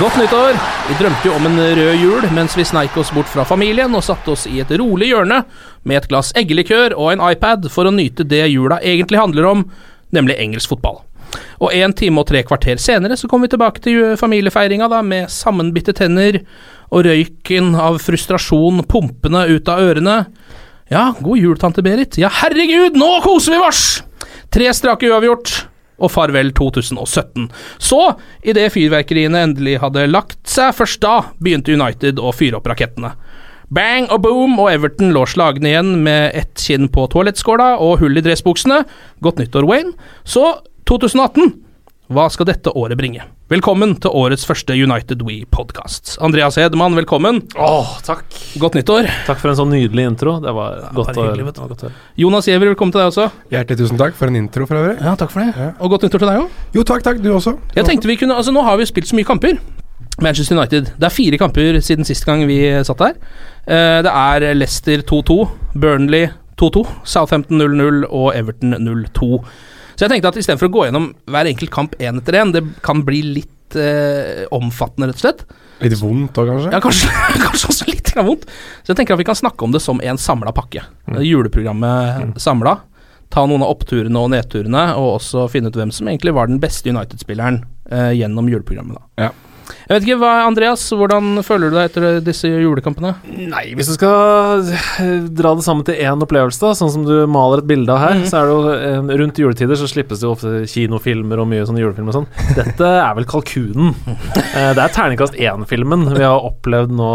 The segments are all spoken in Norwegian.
Godt nyttår! Vi drømte jo om en rød jul mens vi sneik oss bort fra familien og satte oss i et rolig hjørne med et glass eggelikør og en iPad for å nyte det jula egentlig handler om, nemlig engelsk fotball. Og en time og tre kvarter senere så kom vi tilbake til familiefeiringa da, med sammenbitte tenner og røyken av frustrasjon pumpende ut av ørene. Ja, god jul, tante Berit. Ja, herregud, nå koser vi oss! Tre strake uavgjort og farvel 2017. Så, idet fyrverkeriene endelig hadde lagt seg, først da begynte United å fyre opp rakettene. Bang og boom, og Everton lå slagne igjen med ett kinn på toalettskåla og hull i dressbuksene. Godt nyttår, Wayne. Så 2018. Hva skal dette året bringe? Velkommen til årets første United We-podkast. Andreas Hedman, velkommen. Åh, takk. Godt nyttår. Takk for en sånn nydelig intro. Det var var godt å høre. Jonas Giæver, velkommen til deg også. Hjertelig tusen takk for en intro for øvrig. Ja, takk for det. Og godt nyttår til deg òg. Jo, takk, takk. Du også. Jeg tenkte vi kunne, altså Nå har vi spilt så mye kamper. Manchester United. Det er fire kamper siden sist gang vi satt her. Eh, det er Leicester 2-2, Burnley 2-2, Southampton 0-0 og Everton 0-2. Så jeg tenkte at istedenfor å gå gjennom hver enkelt kamp én etter én, det kan bli litt eh, omfattende, rett og slett. Litt vondt òg, kanskje? Ja, kanskje, kanskje også litt vondt. Så jeg tenker at vi kan snakke om det som en samla pakke. Juleprogrammet mm. samla. Ta noen av oppturene og nedturene, og også finne ut hvem som egentlig var den beste United-spilleren eh, gjennom juleprogrammet. da. Ja. Jeg vet ikke, hva, Andreas, hvordan føler du deg etter disse julekampene? Nei, hvis du skal eh, dra det sammen til én opplevelse, da, sånn som du maler et bilde av her, Mhm. så er det jo eh, rundt juletider så slippes det jo ofte kinofilmer og mye sånne julefilmer og sånn. Dette er vel kalkunen. Eh, det er terningkast én-filmen vi har opplevd nå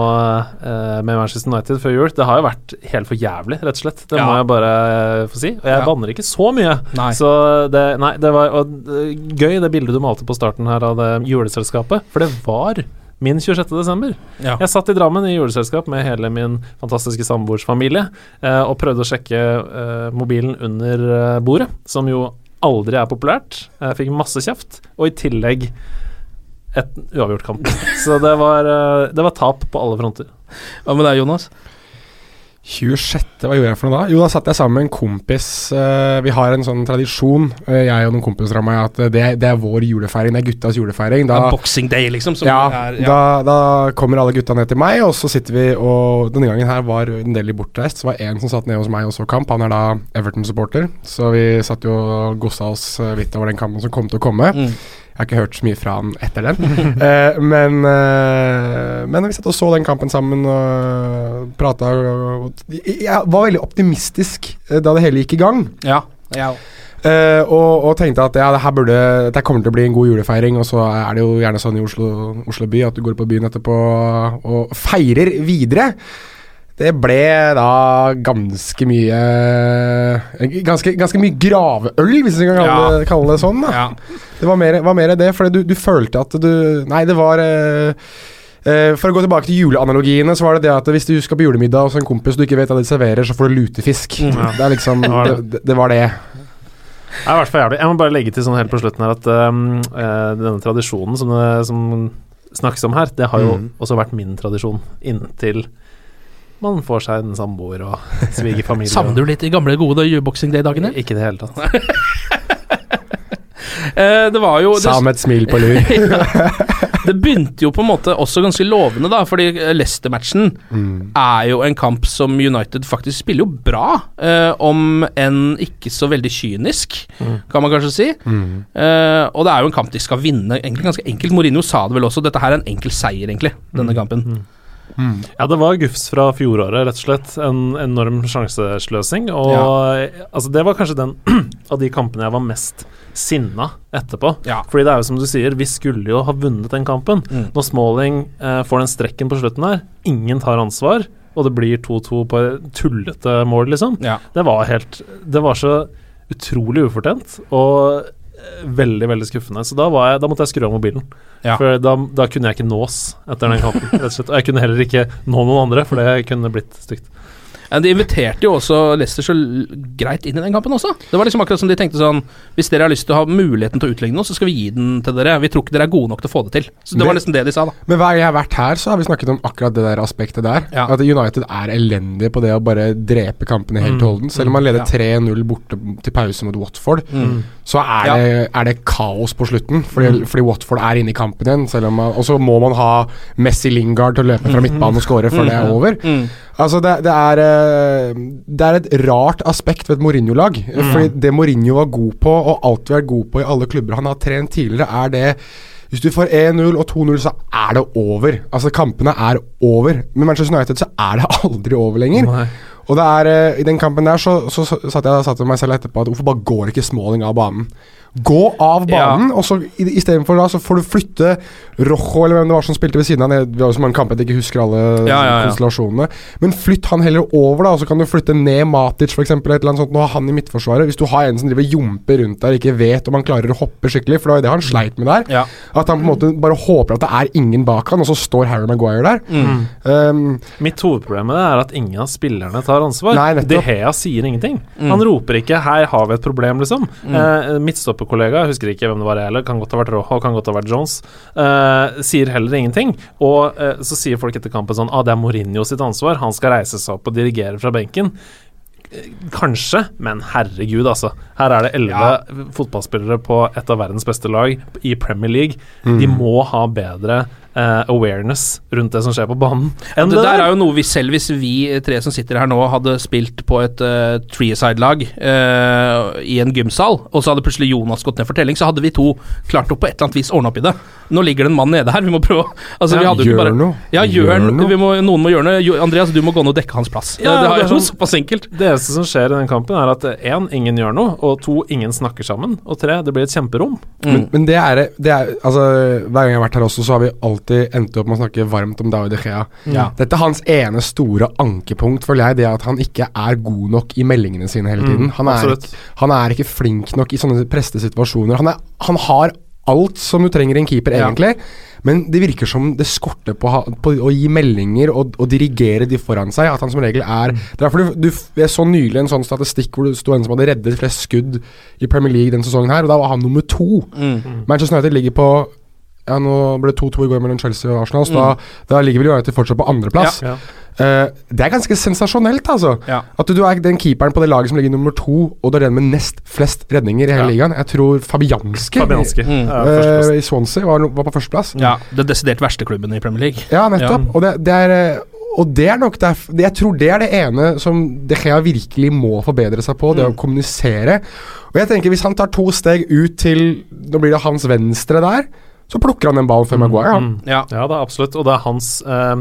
med Manchester United før jul. Det har jo vært helt for jævlig, rett og slett. Det Ja. må jeg bare få si. Og jeg Ja. banner ikke så mye. Nei. Så det, nei, det var gøy, det bildet du malte på starten her av det juleselskapet. For det var min 26. desember. Ja. Jeg satt i Drammen i juleselskap med hele min fantastiske samboersfamilie eh, og prøvde å sjekke eh, mobilen under eh, bordet, som jo aldri er populært. Jeg fikk masse kjeft, og i tillegg et uavgjort kamp. Så det var, eh, det var tap på alle fronter. Hva med deg, Jonas? 26. Hva gjorde jeg for noe da? Jo, da satt jeg sammen med en kompis. eh, vi har en sånn tradisjon, eh, jeg og noen kompiser av meg, at det, det er vår julefeiring. Det er guttas julefeiring. Da, Det Boxing Day, liksom. Som ja, er, ja. Da, da kommer alle gutta ned til meg, og så sitter vi og Denne gangen her var en del i bortreist, så var en som satt nede hos meg og så kamp. Han er da Everton-supporter, så vi satt jo og gossa oss eh, litt over den kampen som kom til å komme. Mm. Jeg har ikke hørt så mye fra han etter den. eh, men, eh, men vi satt og så den kampen sammen og prata. Jeg var veldig optimistisk eh, da det hele gikk i gang. ja. ja. Uh, og, og tenkte at ja, det her burde Dette kommer til å bli en god julefeiring. Og så er det jo gjerne sånn i Oslo, Oslo by at du går på byen etterpå og feirer videre. Det ble da ganske mye Ganske, ganske mye graveøl, hvis vi kan kalle, Ja. det, kalle det sånn. Ja. Det var mer, var mer det, for du, du følte at du Nei, det var uh, For å gå tilbake til juleanalogiene, så var det det at hvis du skal på julemiddag hos en kompis du ikke vet hva de serverer, så får du lutefisk. Ja. Det liksom Det var det, det, det var det. er i hvert fall jævlig. Jeg må bare legge til sånn helt på slutten her at eh, denne tradisjonen som, det, som snakkes om her, det har jo Mm. også vært min tradisjon inntil man får seg en samboer og svigerfamilie. Savner du litt de gamle, gode U-boxing Day-dagene? Ikke i det hele tatt. Eh, det var jo det, Sa med et smil på lur. det begynte jo på en måte også ganske lovende, da, fordi eh, Leicester-matchen Mm. er jo en kamp som United faktisk spiller jo bra, eh, om enn ikke så veldig kynisk, kan man kanskje si. Mm. Eh, og det er jo en kamp de skal vinne, egentlig ganske enkelt. Mourinho sa det vel også, dette her er en enkel seier, egentlig, denne kampen. Ja, det var gufs fra fjoråret, rett og slett. En enorm sjansesløsing. Og altså, det var kanskje den av de kampene jeg var mest sinna etterpå. Ja. Fordi det er jo som du sier, vi skulle jo ha vunnet den kampen. Mm. Når Smalling eh, får den strekken på slutten her, ingen tar ansvar, og det blir 2-2 på et tullete mål, liksom. Ja. Det var helt Det var så utrolig ufortjent. Og veldig, veldig skuffende. Så da, var jeg, da måtte jeg skru av mobilen. Ja. For da, da kunne jeg ikke nås etter den kampen. Og jeg kunne heller ikke nå noen andre, for det kunne blitt stygt. Ja, De inviterte jo også Leicester så greit inn i den kampen også. Det var liksom akkurat som de tenkte sånn Hvis dere har lyst til å ha muligheten til å utligne noe, så skal vi gi den til dere. Vi tror ikke dere er gode nok til å få det til. Så det var Det- nesten det de sa, da. Men hver gang jeg har vært her, så har vi snakket om akkurat det der aspektet der. Ja. At United er elendige på det å bare drepe kampene helt og holdent. Selv om man leder Mm. Ja. 3-0 borte til pause mot Watford, Mm. så er, Ja. det, er det kaos på slutten. Fordi, fordi Watford er inne i kampen igjen. Selv om man, og så må man ha Messi Lingard til å løpe fra midtbanen og score før det er over. Mm. Altså det, det, er, eh, det er et rart aspekt ved et Mourinho-lag. Fordi det Mourinho var god på, og alltid vært god på i alle klubber han har trent tidligere, er det Hvis du får 1-0 og 2-0, så er det over. Altså Kampene er over. Med Manchester United så er det aldri over lenger. Nei. Og det er eh, I den kampen der så, så, så satt jeg og sa til meg selv etterpå at hvorfor bare går ikke Smalling av banen? Gå av banen, og så istedenfor da så får du flytte Rojo eller hvem det var som spilte ved siden av. ham. Vi har jo så mange kamper at jeg ikke husker alle Ja, ja, ja. konstellasjonene. Men flytt han heller over, da, og så kan du flytte ned Matic for eksempel, et eller annet sånt. Nå har han i midtforsvaret. Hvis du har en som driver jumper rundt der, ikke vet om han klarer å hoppe skikkelig, for det var jo det han sleit med der. Ja. At han på en måte bare håper at det er ingen bak han, og så står Harry Maguire der. Mm. Um, Mitt hovedproblem med det er at ingen av spillerne tar ansvar. Nei. De Hea sier ingenting. Mm. Han roper ikke 'her har vi et problem', liksom. Mm. Midtstopperkollega, jeg husker ikke hvem det var heller, kan godt ha vært Rojo, kan godt ha vært Jones, uh, sier heller ingenting. Og uh, så sier folk etter kampen sånn 'ah, det er Mourinho sitt ansvar', han skal reise seg opp og dirigere fra benken'. Eh, Kanskje, men herregud, altså. Her er det elleve fotballspillere på et av verdens beste lag i Premier League. De må ha bedre eh, awareness rundt det som skjer på banen. Ja, Det der der. er jo noe vi selv, hvis vi tre som sitter her nå, hadde spilt på et uh, treeside-lag uh, i en gymsal, og så hadde plutselig Jonas gått ned for telling, så hadde vi to klart å på et eller annet vis ordne opp i det. Nå ligger det en mann nede her, vi må prøve å altså, Ja, gjør bare, noe. Ja, gjør, Gjør noe. Vi må, Noen må gjøre noe. Jo, Andreas, du må gå ned og dekke hans plass. Ja, det, det det er jo sånn- såpass enkelt. Det eneste som skjer i den kampen, er at én, ingen gjør noe, og to, ingen snakker sammen, og tre, det blir et kjemperom. Men, men det er, det er Altså Hver gang jeg har vært her også, så har vi alltid endt opp med å snakke varmt om David De Gea. Ja. Dette er hans ene store ankepunkt, føler jeg. Det at han ikke er god nok i meldingene sine hele tiden. Han er, ikke, han er ikke flink nok i sånne preste situasjoner. Han, er, han har alt som du trenger i en keeper, Ja. egentlig. Men det virker som det skorter på, ha- på å gi meldinger og, og dirigere de foran seg. At han som regel er Det er derfor du, du Jeg så nylig en sånn statistikk hvor det sto en som hadde reddet flest skudd i Premier League denne sesongen her, og da var han nummer to. Mm. Manchester United ligger på ja, Nå ble det 2-2 i går mellom Chelsea og Arsenal, så da, da ligger vel United fortsatt på andreplass. Ja. Uh, det er ganske sensasjonelt, altså. Ja. At du, du er den keeperen på det laget som ligger nummer to, og du er den med nest flest redninger i hele Ja. ligaen. Jeg tror Fabianski, Fabianski. Mm. Eh, i Swansea var, var på førsteplass. Ja, Den desidert verste klubben i Premier League. Ja, nettopp. Ja. Og, det, det er, eh, og det er nok det, Jeg tror det er det ene som De Gea virkelig må forbedre seg på, det Mm. å kommunisere. Og jeg tenker Hvis han tar to steg ut til Nå blir det hans venstre der, så plukker han den ballen før Maguire. han. Mm. Ja. Ja, det er absolutt. Og det er hans eh,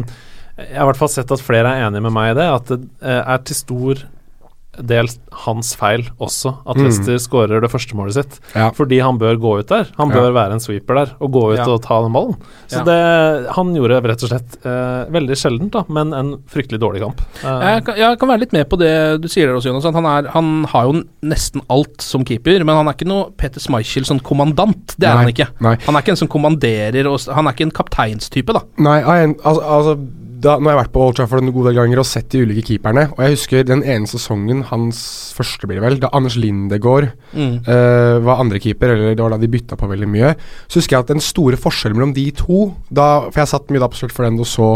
Jeg har i hvert fall sett at flere er enige med meg i det, at det eh, er til stor del hans feil også at Mm. Leicester skårer det første målet sitt. Ja. Fordi han bør gå ut der. Han Ja. bør være en sweeper der og gå ut Ja. og ta den ballen. Så Ja. det Han gjorde rett og slett eh, veldig sjeldent, da, men en fryktelig dårlig kamp. Eh, Jeg kan, jeg kan være litt med på det du sier der også, Jonas. Han, er, han har jo nesten alt som keeper, men han er ikke noe Peter Schmeichel som kommandant. Det er Nei, han ikke. nei. Han er ikke en som kommanderer, og han er ikke en kapteinstype, da. Nei, altså, altså da, Nå har jeg vært på Old Trafford en god del ganger og sett de ulike keeperne. Og jeg husker den ene sesongen, hans første blir vel, da Anders Lindegård Mm. uh, var andrekeeper, eller det var da de bytta på veldig mye, så husker jeg at den store forskjellen mellom de to da, For jeg satt mye da på Stuart Friend og så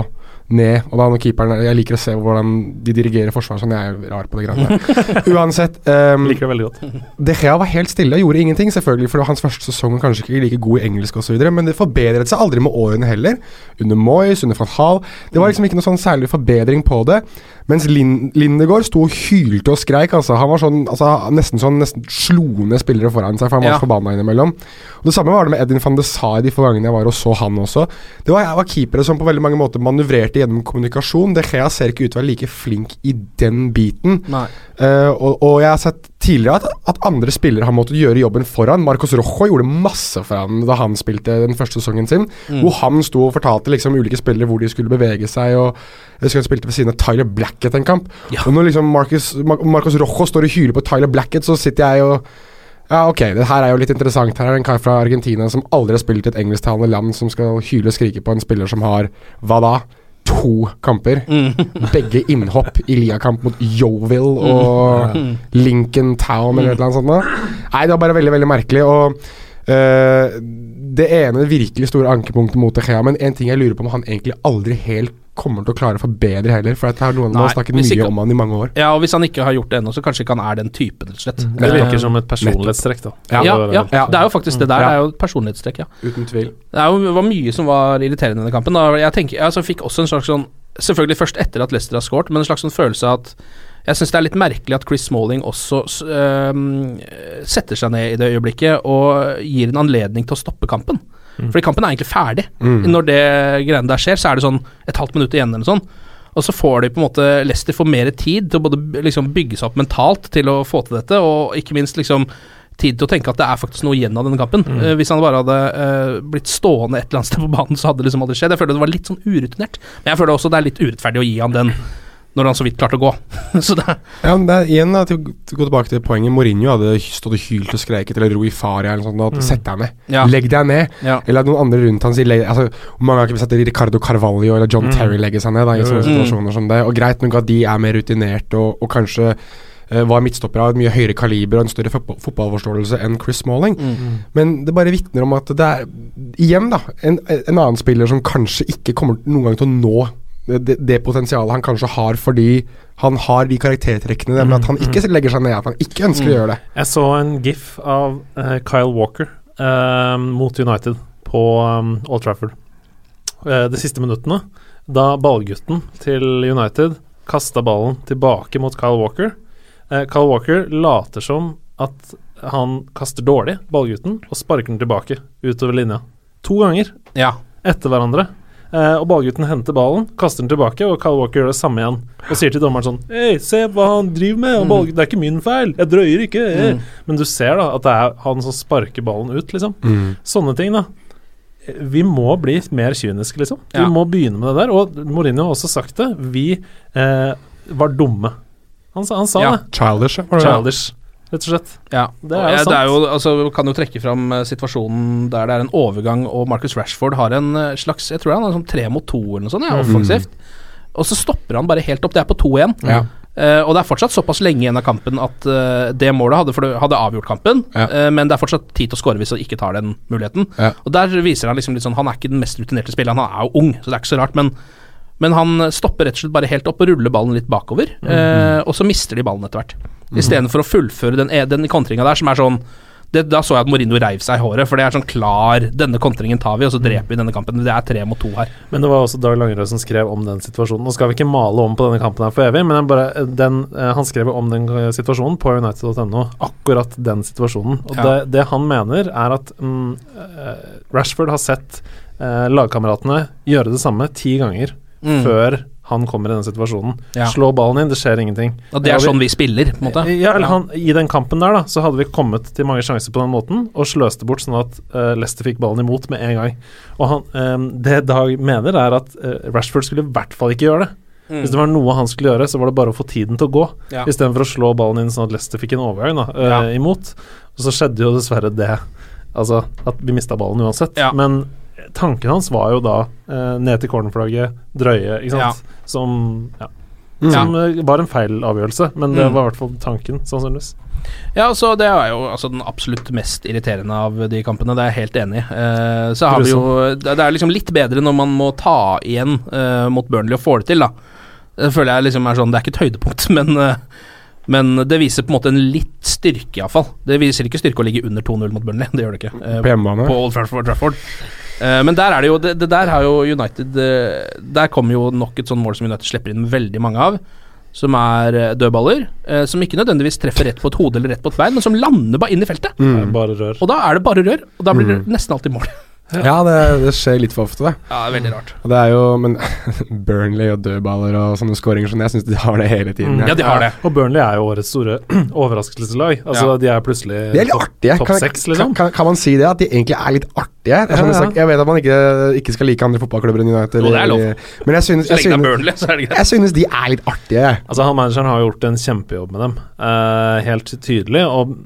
ned, og da når keeperen Jeg liker å se hvordan de dirigerer forsvaret sånn, jeg er rar på det greiene der. Uansett. Um, Liker det veldig godt. De Gea var helt stille, og gjorde ingenting, selvfølgelig, for det var hans første sesong kanskje ikke like god i engelsk osv., men det forbedret seg aldri med årene heller. Under Moyes, under van Hall Det var liksom ikke noe sånn særlig forbedring på det. Mens Lin Lindegård sto og hylte og skreik, altså. Han var sånn, altså, nesten sånn Nesten slo ned spillere foran seg, for han var Ja. så forbanna innimellom. Og Det samme var det med Edin van de Sar de få gangene jeg var og så han også. Det var, var keepere som på veldig mange måter manøvrerte gjennom kommunikasjon. De Gea ser ikke ut til å være like flink i den biten. Eh, og, og jeg har sett tidligere at, at andre spillere har måttet gjøre jobben for han. Marcos Rojo gjorde masse for han da han spilte den første sesongen sin. Hvor han sto og fortalte liksom ulike spillere hvor de skulle bevege seg. Og Jeg spilte ved siden av Tyler Blackett en kamp. Og når liksom Marcus, Mar Marcos Rojo står og hyler på Tyler Blackett, så sitter jeg og ja, ok, det her er jo litt interessant. Her er en kar fra Argentina som aldri har spilt i et engelsktalende land, som skal hyle og skrike på en spiller som har hva da? To kamper. Begge innhopp i liakamp mot Yeovil og Lincoln Town eller noe sånt. Da. Nei, det var bare veldig, veldig merkelig. Og øh, det ene virkelig store ankepunktet mot Echea men en ting jeg lurer på om han egentlig aldri helt kommer til å klare å forbedre heller, for at er noe Nei, har snakket mye ikke- om han i mange år. Ja, og hvis han ikke har gjort det ennå, så kanskje ikke han er den typen, rett og slett. Det Eh, virker som et personlighetstrekk, da. ja, ja, Ja. det er jo faktisk det der. Det er jo et personlighetstrekk, ja. Uten tvil. Det er jo, var mye som var irriterende i denne kampen. Da. Jeg tenker, altså, jeg fikk også en slags sånn Selvfølgelig først etter at Leicester har scoret, men en slags sånn følelse av at jeg syns det er litt merkelig at Chris Smalling også s- setter seg ned i det øyeblikket og gir en anledning til å stoppe kampen. Fordi kampen er egentlig ferdig. Når det greiene der skjer, så er det sånn et halvt minutt igjen eller sånn. Og så får de på en måte Leicester får mer tid til å både liksom bygge seg opp mentalt til å få til dette, og ikke minst liksom tid til å tenke at det er faktisk noe igjen av denne kampen. Eh, hvis han bare hadde uh, blitt stående et eller annet sted på banen, så hadde det liksom aldri skjedd. Jeg føler det var litt sånn urutinert. Men jeg føler også det er litt urettferdig å gi han den når han så vidt klarte å gå. så det Ja, men det er igjen da, til å til å gå tilbake til poenget. Mourinho hadde stått og hylt og skreket eller ro i faria eller noe sånt. At, Sett deg ned. Ja. Legg deg ned. Ja. Eller at noen andre rundt han sier altså, Hvor mange har ikke vi sett Ricardo Carvalho eller John Terry legge seg ned da, i sånne situasjoner som det? Og greit nok at de er mer rutinert og, og kanskje eh, var midtstoppere av et mye høyere kaliber og en større fotballforståelse enn Chris Smalling. Men det bare vitner om at det er Igjen, da. En, en annen spiller som kanskje ikke kommer noen gang til å nå det, det potensialet han kanskje har fordi han har de karaktertrekkene, nemlig at han ikke legger seg ned, at han ikke ønsker å gjøre det. Jeg så en gif av uh, Kyle Walker uh, mot United på um, Old Trafford Uh, de siste minuttene. Da ballgutten til United kasta ballen tilbake mot Kyle Walker. Eh, Kyle Walker later som at han kaster dårlig, ballgutten, og sparker den tilbake utover linja. To ganger Ja. etter hverandre. Eh, og ballgutten henter ballen, kaster den tilbake, og Kyle Walker gjør det samme igjen. Og sier til dommeren sånn Hei, se hva han driver med! Mm. det er ikke min feil! Jeg drøyer ikke! Mm. Men du ser da at det er han som sparker ballen ut, liksom. Sånne ting, da. Vi må bli mer kyniske, liksom. Vi Ja. må begynne med det der. Og Mourinho har også sagt det. Vi eh, var dumme. Han, sa- han sa Ja. det. Childish. Childish, rett og slett. Ja, Det er jo Ja, sant. Det er jo, altså, vi kan jo trekke fram eh, situasjonen der det er en overgang, og Marcus Rashford har en eh, slags Jeg tror han har sånn tre mot to eller noe sånt, ja, offensivt. Og så stopper han bare helt opp. Det er på 2-1. Ja. Uh, og det er fortsatt såpass lenge igjen av kampen at uh, det målet hadde, for det hadde avgjort kampen, Ja. uh, men det er fortsatt tid til å skåre hvis han ikke tar den muligheten. Ja. Og der viser han liksom litt sånn Han er ikke den mest rutinerte spilleren, han er jo ung, så det er ikke så rart, men men han stopper rett og slett bare helt opp og ruller ballen litt bakover, eh, og så mister de ballen etter hvert. Istedenfor å fullføre den, e- den kontringa der, som er sånn det, Da så jeg at Mourinho reiv seg i håret, for det er sånn klar Denne kontringen tar vi, og så dreper vi denne kampen. Det er tre mot to her. Men det var også Dag Langerød som skrev om den situasjonen. Nå skal vi ikke male om på denne kampen her for evig, men bare, den, eh, han skrev om den eh, situasjonen på United.no. Akkurat den situasjonen. Og Ja. det, det han mener, er at mm, eh, Rashford har sett eh, lagkameratene gjøre det samme ti ganger Mm. før han kommer i den situasjonen. Ja. Slå ballen inn, det skjer ingenting. Og det er vi- sånn vi spiller, på en måte. Ja, eller han, I den kampen der da Så hadde vi kommet til mange sjanser på den måten og sløste bort sånn at uh, Leicester fikk ballen imot med en gang. Og han, um, Det Dag mener, er at uh, Rashford skulle i hvert fall ikke gjøre det. Hvis det var noe han skulle gjøre, så var det bare å få tiden til å gå, Mm. Ja. istedenfor å slå ballen inn sånn at Leicester fikk en overgang da, uh, Ja. imot. Og så skjedde jo dessverre det, altså at vi mista ballen uansett. Ja. Men tanken hans var jo da eh, ned til cornerflagget, drøye, ikke sant. Som ja. Som eh, var en feil avgjørelse, men det Mm. var i hvert fall tanken, sannsynligvis. Ja, så Det er jo altså, den absolutt mest irriterende av de kampene, det er jeg helt enig i. Eh, så har vi jo Det er liksom litt bedre når man må ta igjen eh, mot Burnley og får det til, da. Det føler jeg liksom er sånn Det er ikke et høydepunkt, men eh, men det viser på en måte en litt styrke, iallfall. Det viser ikke styrke å ligge under 2-0 mot Burnley, det gjør det ikke. Eh, På på Old Trafford. Trafford. Eh, men der er det jo det, det der har jo United eh, Der kommer jo nok et sånt mål som United slipper inn veldig mange av. Som er eh, dødballer, eh, som ikke nødvendigvis treffer rett på et hode eller rett på et bein, men som lander bare inn i feltet. Bare. Og da er det bare rør, og da blir det nesten alltid mål. Ja, det, det skjer litt for ofte, det. Ja, det er veldig rart. Og det er jo Men Burnley og dødballer og sånne skåringer sånn, jeg syns de har det hele tiden. Mm. Ja, de har det. Og Burnley er jo årets store overraskelseslag. Altså, Ja. De er plutselig De er litt artige. topp seks, kan, liksom. kan, kan man si det? At de egentlig er litt artige? Er sånn ja. sagt, Jeg vet at man ikke, ikke skal like andre fotballklubber enn United. Jo, det er lov. Men jeg synes, jeg synes, Burnley, så er det greit. jeg synes de er litt artige. Altså han Manageren har gjort en kjempejobb med dem, uh, helt tydelig. Og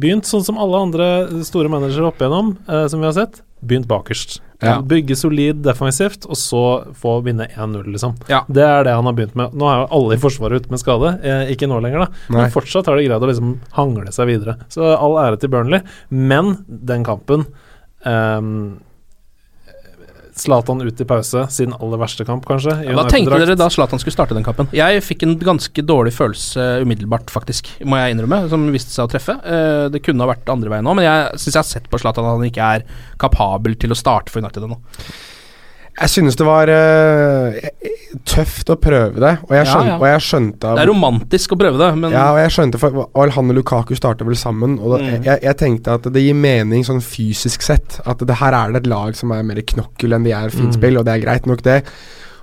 begynt sånn som alle andre store managere opp igjennom, uh, som vi har sett. Begynt bakerst. Ja. Bygge solid defensivt, og så få vinne 1-0, liksom. Ja. Det er det han har begynt med. Nå er jo alle i forsvaret ute med skade, eh, ikke nå lenger, da. Nei. Men fortsatt har de greid å liksom hangle seg videre. Så all ære til Burnley. Men den kampen ehm, Zlatan ut i pause, sin aller verste kamp, kanskje. i Hva tenkte dere da Zlatan skulle starte den kampen? Jeg fikk en ganske dårlig følelse umiddelbart, faktisk, må jeg innrømme, som viste seg å treffe. Eh, det kunne ha vært andre veien òg, men jeg syns jeg har sett på Zlatan at han ikke er kapabel til å starte for United ennå. Jeg synes det var uh, tøft å prøve det, og jeg, skjønte, ja. og jeg skjønte av- Det er romantisk å prøve det, men Ja, og jeg skjønte for og Han og Lukaku starta vel sammen. Og da, Mm. jeg, jeg tenkte at det gir mening sånn fysisk sett. At det her er det et lag som er mer knokkel enn de er fint spill, mm. og det er greit nok, det.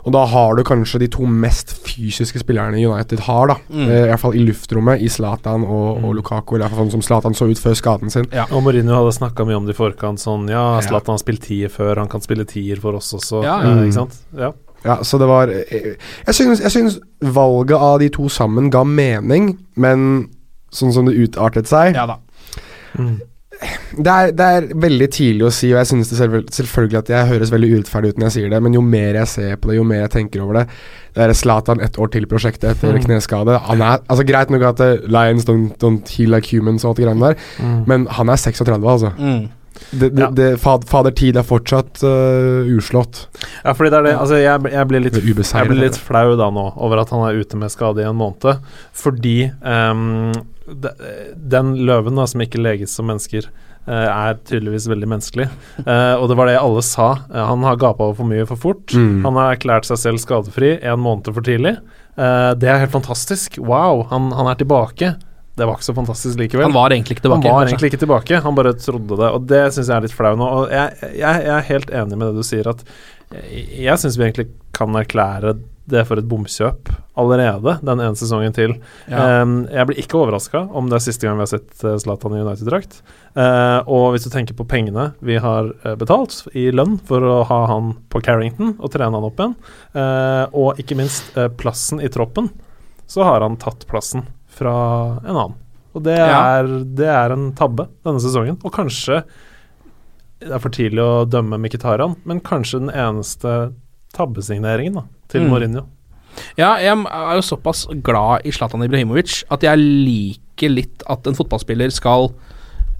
Og da har du kanskje de to mest fysiske spillerne United har, da. Mm. Eh, I hvert fall i luftrommet, i Zlatan og, og Lukaku. Eller i hvert fall sånn som Zlatan så ut før skaden sin. Og Mourinho hadde snakka mye om det i forkant. Sånn ja, Ja. Zlatan har spilt tier før, han kan spille tier for oss også. Ja, eh, ja. Ikke sant? Ja. Ja, så det var eh, Jeg synes, jeg synes valget av de to sammen ga mening, men sånn som det utartet seg ja da. Det er, det er veldig tidlig å si, og jeg synes det selv, selvfølgelig at jeg høres veldig urettferdig ut når jeg sier det, men jo mer jeg ser på det, jo mer jeg tenker over det Det er Zlatan ett år til prosjektet etter kneskade. Han er, altså Greit nok at eh, Lions don't, don't heal like humans og alt det greiene der, men han er 36, altså. Mm. Det, det, Ja. det, fader tid er fortsatt uh, uslått. ja, fordi det er det Altså, jeg, jeg blir litt Jeg blir litt flau da nå over at han er ute med skade i en måned, fordi um, de, den løven da, som ikke leges som mennesker, eh, er tydeligvis veldig menneskelig. Uh, og det var det alle sa. Han har gapa over for mye for fort. Mm. Han har erklært seg selv skadefri en måned for tidlig. Uh, det er helt fantastisk. Wow, han, han er tilbake. Det var ikke så fantastisk likevel. Han var egentlig ikke tilbake. Han var egentlig ikke tilbake, han bare trodde det. Og det syns jeg er litt flau nå. Og jeg, jeg, jeg er helt enig med det du sier, at jeg, jeg syns vi egentlig kan erklære det for et bomkjøp allerede, den ene sesongen til. Ja. Um, jeg blir ikke overraska om det er siste gang vi har sett eh, Zlatan i United-drakt. Uh, og hvis du tenker på pengene vi har eh, betalt i lønn for å ha han på Carrington og trene han opp igjen, uh, og ikke minst uh, plassen i troppen, så har han tatt plassen fra en annen. Og det, Ja. er, det er en tabbe denne sesongen. Og kanskje Det er for tidlig å dømme Mkhitaryan, men kanskje den eneste tabbesigneringen da, til Mm. Mourinho. Ja, jeg er jo såpass glad i Zlatan Ibrahimovic at jeg liker litt at en fotballspiller skal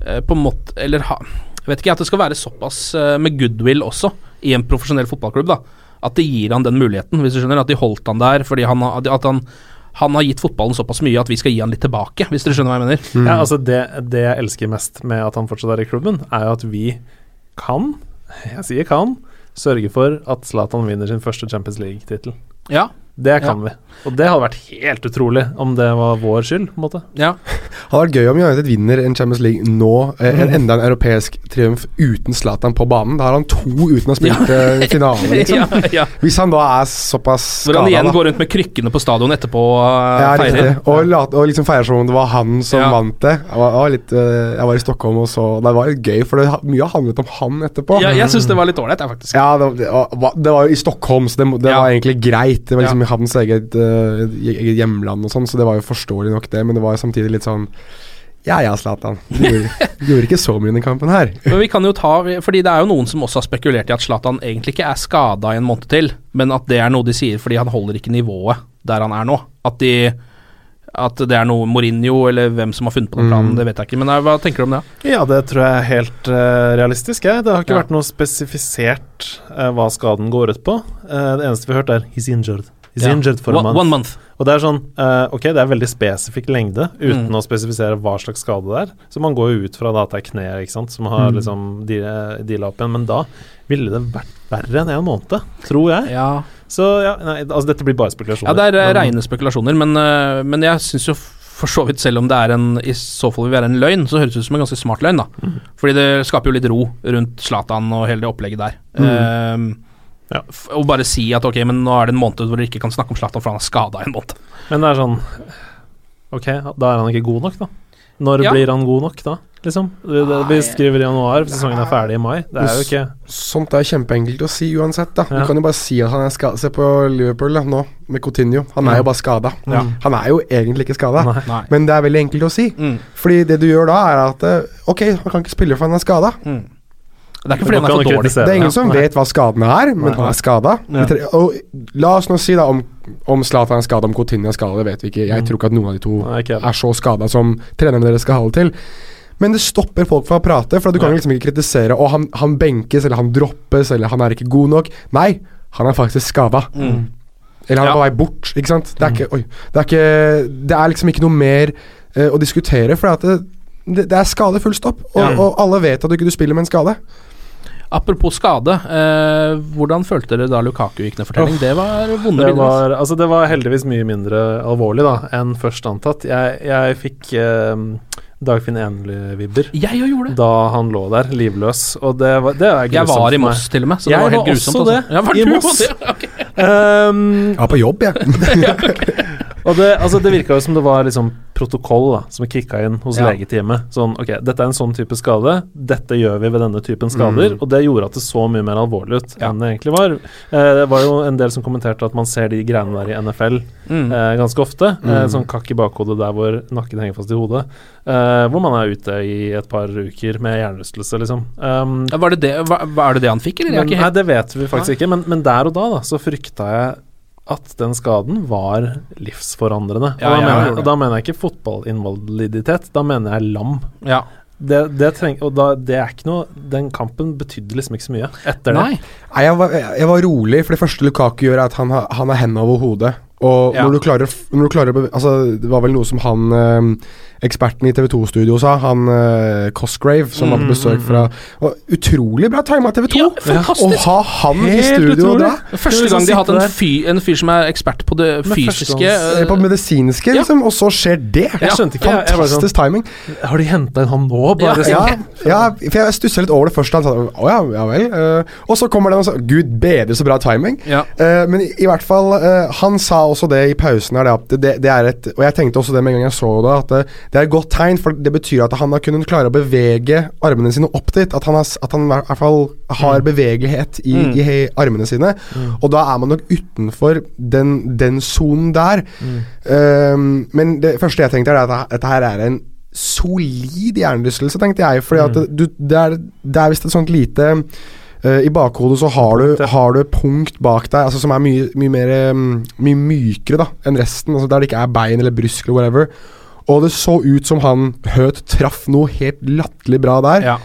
eh, på en måte Eller ha Jeg vet ikke, at det skal være såpass eh, med goodwill også i en profesjonell fotballklubb, da. At det gir han den muligheten, hvis du skjønner. At de holdt han der fordi han, at han, han har gitt fotballen såpass mye at vi skal gi han litt tilbake, hvis dere skjønner hva jeg mener. Ja, altså det, det jeg elsker mest med at han fortsatt er i klubben, er jo at vi kan, jeg sier kan, sørge for at Zlatan vinner sin første Champions League-tittel. Ja, Det kan vi. Og det hadde vært helt utrolig om det var vår skyld, på en måte. ja. Hadde vært gøy om United vinner en Champions League nå, eh, en, enda en europeisk triumf uten Zlatan på banen. Da har han to uten å ha spilt ja. finale, liksom. ja, ja. Hvis han da er såpass Hvor han igjen da. går rundt med krykkene på stadion etterpå og Ja, uh, feirer. Og, la, og liksom feirer som om det var han som Ja. vant det. Jeg var, jeg, var litt, eh, jeg var i Stockholm og så Det var litt gøy, for det, mye har handlet om han etterpå. Ja, jeg syns det var litt ålreit, jeg, faktisk. Ja, det, det, var, det var jo i Stockholm, så det, det Ja. var egentlig greit. Det var liksom Ja. hans eget, uh, eget hjemland og sånn, så det var jo forståelig nok, det. Men det var jo samtidig litt sånn Ja ja, Zlatan. Du gjorde, du gjorde ikke så mye i den kampen her. Men vi kan jo ta Fordi det er jo noen som også har spekulert i at Zlatan egentlig ikke er skada i en måned til, men at det er noe de sier fordi han holder ikke nivået der han er nå. At de At det er noe Mourinho eller hvem som har funnet på den planen, Mm. det vet jeg ikke. Men eh, hva tenker du om det? Ja, det tror jeg er helt uh, realistisk. Jeg. Det har ikke Ja. vært noe spesifisert uh, hva skaden går ut på. Uh, det eneste vi har hørt, er 'he's injured'. He's yeah. injured for a One, month. one month. Og det er sånn uh, Ok, det er veldig spesifikk lengde, uten Mm. å spesifisere hva slags skade det er. Så man går jo ut fra da at det er kneet, ikke sant, som har Mm. liksom de- deala opp igjen. Men da ville det vært verre enn en måned, tror jeg. Ja, Så ja, nei, altså dette blir bare spekulasjoner. ja det er eh, Men- rene spekulasjoner, men, uh, men jeg syns jo for så vidt, selv om det er en i så fall vil være en løgn, så høres det ut som en ganske smart løgn, da. Mm. Fordi det skaper jo litt ro rundt Zlatan og hele det opplegget der. Mm. Eh, f- Og bare si at ok, men nå er det en måned hvor dere ikke kan snakke om Zlatan, for han er skada en måned. Men det er sånn Ok, da er han ikke god nok, da. Når Ja. blir han god nok, da? Liksom. Vi skriver i januar, sesongen er ferdig i mai. Det er jo ikke Sånt er kjempeenkelt å si uansett. da Ja. Du kan jo bare si at han er skada. Se på Liverpool da, nå, med Coutinho. Han er jo bare skada. Ja. Han er jo egentlig ikke skada, men det er veldig enkelt å si. Mm. Fordi det du gjør da, er at eh, Ok, han kan ikke spille for han er skada. Mm. Det er ikke fordi han er Kan for dårlig. kritisere Det er ingen som Nei. vet hva skadene er, men Nei. han er skada. Ja. La oss nå si da om, om Zlatan er skada, om Coutinho er skada, det vet vi ikke. Jeg Mm. tror ikke at noen av de to Nei, er så skada som trenerne deres skal ha det til. Men det stopper folk fra å prate, for du kan Nei. liksom ikke kritisere Og han, han benkes, eller han droppes, eller han er ikke god nok. Nei, han er faktisk skada. Mm. Eller han er Ja. på vei bort, ikke sant. Det er ikke Oi. Det er, ikke, det er liksom ikke noe mer uh, å diskutere, for det, det, det er skade full stopp. Og, Ja. og alle vet at du ikke du spiller med en skade. Apropos skade, eh, hvordan følte dere da Lukaku gikk ned for telling? Det var vonde Det bilder. var, altså det var heldigvis mye mindre alvorlig da enn først antatt. Jeg, jeg fikk eh, Dagfinn Enli-vibber Jeg jo gjorde det. da han lå der livløs, og det, var, det er Jeg var i. Moss til og med, så Jeg var helt var grusomt. også det, altså. Var i Moss. det? Ok. Ehm, Jeg var på jobb, jeg. og det, altså det virka jo som det var liksom protokoll da, som er kicka inn hos Ja. legeteamet. Sånn, ok, dette er en sånn type skade, dette gjør vi ved denne typen skader. Mm. Og det gjorde at det så mye mer alvorlig ut Ja. enn det egentlig var. Eh, det var jo en del som kommenterte at man ser de greiene der i NFL Mm. eh, ganske ofte. Eh, Mm. sånn kakk i bakhodet der hvor nakken henger fast i hodet. Eh, hvor man er ute i et par uker med hjernerystelse, liksom. Um, Var det det, var, var det det han fikk, eller? Er men, nei, det vet vi faktisk ikke, men, men der og da, da så frykta jeg at den skaden var livsforandrende. Ja, og, da ja, mener, ja, jeg- og da mener jeg ikke fotballinvaliditet, da mener jeg lam. ja. Det, det treng, og da, det er ikke noe Den kampen betydde liksom ikke så mye etter Nei. det. Nei, jeg var, jeg var rolig, for det første Lukaku gjør, er at han har, han har hendene over hodet. Og Ja. når du klarer, når du klarer Altså, det var vel noe som han eh, eksperten i TV 2-studio sa, han eh, Cosgrave, som var på Mm, besøk fra og Utrolig bra tima TV 2! Ja, Å ha han i studio utrolig. da! Første gang de har hatt en fyr, en fyr som er ekspert på det fysiske førstegangs- Eh, På medisinske, Ja. liksom, og så skjer det! Jeg skjønte ikke. Jeg, jeg sånn timing. Har de henta inn han nå? Bare Ja, sånn. Ja, for jeg stussa litt over det første. Han sa å ja, ja vel. Uh, og så kommer den og sa gud bedre så bra timing. Ja. Eh, men i, i hvert fall, uh, han sa også det i pausen her, det det, det er et Og jeg tenkte også det med en gang jeg så det, at det, det er et godt tegn, for det betyr at han har kunnet klare å bevege armene sine opp dit. At han, har, at han i hvert fall har bevegelighet i, Mm. i armene sine. Og da er man nok utenfor den den sonen der. Um, men det første jeg tenkte, er at dette her er en solid hjernerystelse, tenkte jeg. Fordi at det, det er, det er visst et sånt lite eh, I bakhodet så har du, har du punkt bak deg altså som er mye, mye mer um, Mye mykere da enn resten. Altså Der det ikke er bein eller brysk eller whatever. Og det så ut som han Høt traff noe helt latterlig bra der. Ja.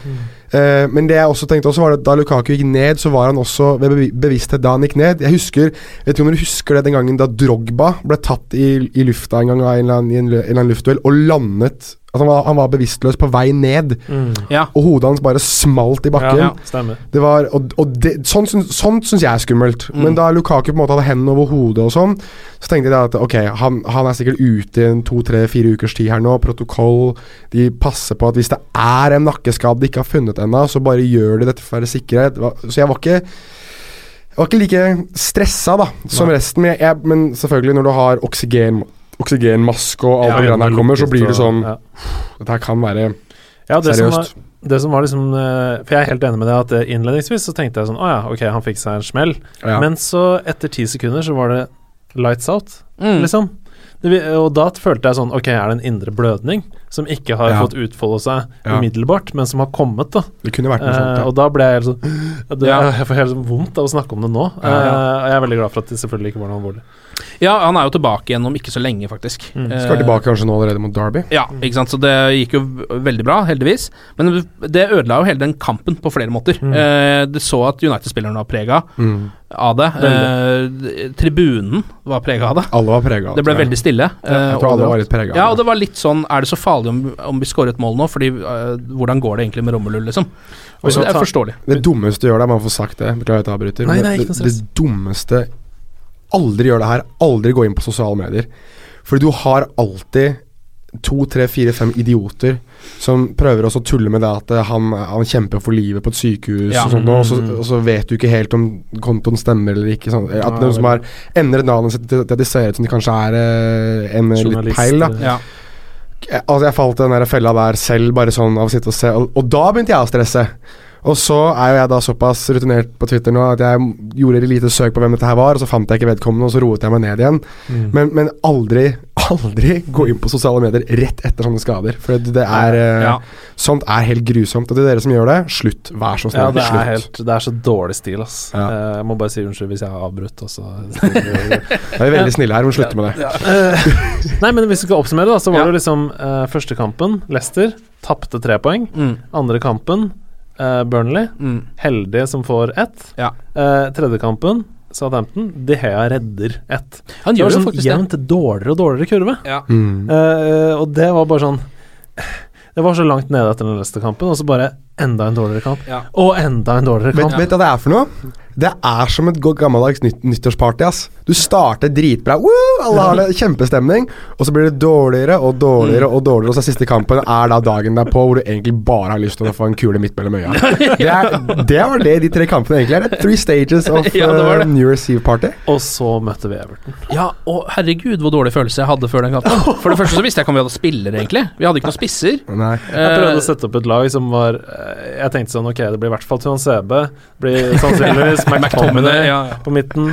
Uh, men det jeg også tenkte også var at da Lukaku gikk ned, så var han også ved bevissthet da han gikk ned. Jeg husker Vet ikke om dere husker det den gangen da Drogba ble tatt i, i lufta en gang av en eller annen, i en, en eller annen luftduell og landet At han var, han var bevisstløs på vei ned, Mm. ja. og hodet hans bare smalt i bakken. Ja. Det var, og, og det, sånt, sånt syns jeg er skummelt. Mm. Men da Lukaku på en måte hadde hendene over hodet og sånn, så tenkte jeg at ok, han, han er sikkert ute i en to, tre, fire ukers tid her nå. Protokoll. De passer på at hvis det er en nakkeskade de ikke har funnet ennå, så bare gjør de dette for å være sikre. Så jeg var ikke jeg var ikke like stressa da som Nei. resten, men, jeg, men selvfølgelig når du har oksygen, oksygenmaske og alt Ja, det greiene her kommer, så blir det sånn ja. Dette her kan være Ja, det som, var, det som var liksom eh, For jeg er helt enig med deg at eh, innledningsvis så tenkte jeg sånn Å ja, ok, han fikk seg en smell. Ja. Men så, etter ti sekunder, så var det lights out, Mm. liksom. Det, og da følte jeg sånn Ok, er det en indre blødning? som ikke har Ja. fått utfolde seg Ja. umiddelbart, men som har kommet. da Det kunne vært noe sånt. Eh, Ja. og da ble jeg helt sånn det, Ja. Jeg får helt sånn vondt av å snakke om det nå. Ja, Eh, og jeg er veldig glad for at det selvfølgelig ikke var noe alvorlig. Ja, han er jo tilbake igjen om ikke så lenge, faktisk. Mm. Eh, Skal tilbake kanskje nå allerede mot Derby. Ja, ikke sant, så det gikk jo veldig bra, heldigvis. Men det ødela jo hele den kampen på flere måter. Mm. Eh, det så at United-spillerne var prega Mm. av det. Eh, tribunen var prega av det. Alle var prega. Det Det ble veldig stille. Jeg eh, tror alle var litt prega. Ja, og det var litt sånn Er det så farlig om, om vi skårer et mål nå? Fordi eh, hvordan går det egentlig med Rommelul, liksom? Og så det er forståelig. Det dummeste du gjør det, man får sagt det, beklager at jeg avbryter, Nei, men nei, ikke det, noe stress. det dummeste Aldri gjør det her. Aldri gå inn på sosiale medier. Fordi du har alltid to, tre, fire, fem idioter som prøver også å tulle med det at eh, han, han kjemper for livet på et sykehus Ja. og sånt, og, så, Mm. og så vet du ikke helt om kontoen stemmer eller ikke. Sånn. At noen som har endret navnet sitt til til at de ser ut som de kanskje er eh, en litt peil. da eh, Ja. altså jeg falt i den der fella der selv, bare sånn av å sitte og se, og, og da begynte jeg å stresse. Og så er jo jeg da såpass rutinert på Twitter nå at jeg gjorde et lite søk på hvem dette her var, og så fant jeg ikke vedkommende, og så roet jeg meg ned igjen. Mm. Men, men aldri, aldri gå inn på sosiale medier rett etter sånne skader. For det er eh, Ja. Sånt er helt grusomt. Og til dere som gjør det, slutt. Vær så Ja, snill. det er, slutt. helt, det er så dårlig stil, ass. Ja. Eh, jeg må bare si unnskyld hvis jeg har avbrutt. Også. Da er vi veldig snille her, men slutter med det. Eh, Nei, men hvis vi skal oppsummere, da, så var Ja. det liksom uh, første kampen, Leicester, tapte tre poeng. Mm. Andre kampen, eh, Burnley, Mm. heldige som får ett. Ja. Uh, tredje kampen, Southampton, De Hea redder ett. Han Det var gjør sånn jevnt dårligere og dårligere kurve. Ja. Mm. Uh, og det var bare sånn Det var så langt nede etter den neste kampen, og så bare enda en dårligere kamp. Ja. Og enda en dårligere kamp. vet du hva det er for noe? Det er som et godt gammeldags nytt, nyttårsparty. ass Du starter dritbra, Woo! alle har det kjempestemning, og så blir det dårligere og dårligere og dårligere, og så er siste kampen er da dagen derpå hvor du egentlig bare har lyst til å få en kule midt mellom øya. Det, er, det var det de tre kampene egentlig er. Det er Three stages of Ja, det uh, det. New Year's Eve-party. Og så møtte vi Everton. Ja, og herregud, hvor dårlig følelse jeg hadde før den kampen. For det første så visste jeg ikke om vi hadde spillere, egentlig. Vi hadde ikke noen spisser. Nei. Jeg prøvde Eh, å sette opp et lag som var eh, Jeg tenkte sånn Ok, det blir i hvert fall Tuan CB. Blir sannsynligvis McTominay ja, ja. på midten.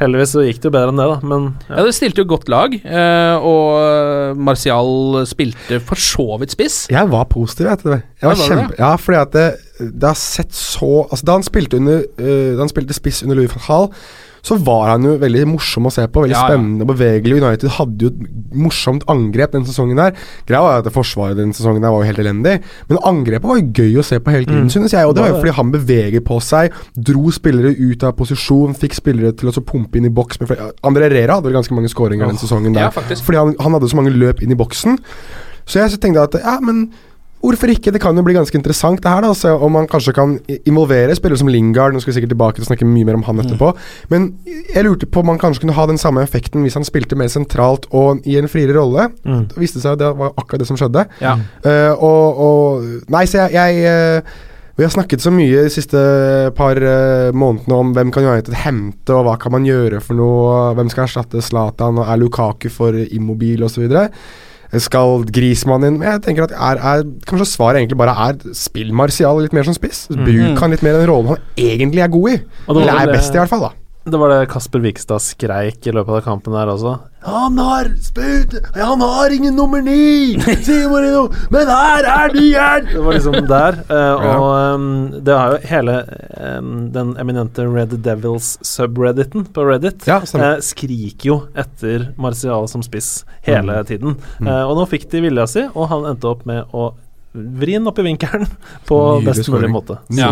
Heldigvis så gikk det jo bedre enn det, da. Men Ja, det stilte jo godt lag, eh, og Martial spilte for så vidt spiss. Jeg var positiv etter det. Jeg var var kjempe... Det? ja, fordi at det, det har sett så Altså Da han spilte under uh, Da han spilte spiss under Louis van Gaal, så var han jo veldig morsom å se på. Veldig Ja, spennende og bevegelig. United hadde jo et morsomt angrep den sesongen der. Greia var at forsvaret den sesongen der var jo helt elendig, men angrepet var jo gøy å se på hele tiden, Mm. synes jeg. Og det var jo fordi han beveger på seg, dro spillere ut av posisjon, fikk spillere til å pumpe inn i boks. André Rera hadde vel ganske mange skåringer den sesongen der. Ja. Fordi han, han hadde så mange løp inn i boksen. Så jeg så tenkte at ja, men hvorfor ikke? Det kan jo bli ganske interessant det her, da. Se om man kanskje kan involvere spillere som Lingard. Nå skal vi sikkert tilbake til å snakke mye mer om han etterpå. Men jeg lurte på om man kanskje kunne ha den samme effekten hvis han spilte mer sentralt og i en friere rolle. mm. Det viste seg at det var akkurat det som skjedde. Ja. Uh, og, og Nei, så jeg, jeg uh, Vi har snakket så mye de siste par uh, månedene om hvem kan United hente, og hva kan man gjøre for noe, hvem skal erstatte Zlatan, og er Lukaku for immobil osv. Skal Grismann inn? Men jeg tenker at er, er, Kanskje svaret egentlig bare er spill Martial litt mer som spiss. Bruk han litt mer i den rollen han egentlig er god i. Eller er best i, hvert fall. da Det var det Kasper Vikstad skreik i løpet av kampen der også. Han har spurt Han har ingen nummer ni! Marino, Men her er nieren! Det var liksom der. eh, og um, det har jo hele um, den eminente Red Devils subredditen på Reddit Ja, eh, skriker jo etter Martial som spiss hele Mm. tiden. Eh, og nå fikk de vilja si, og han endte opp med å vri den opp i vinkelen på Nydelig best mulig scoring. måte. Ja.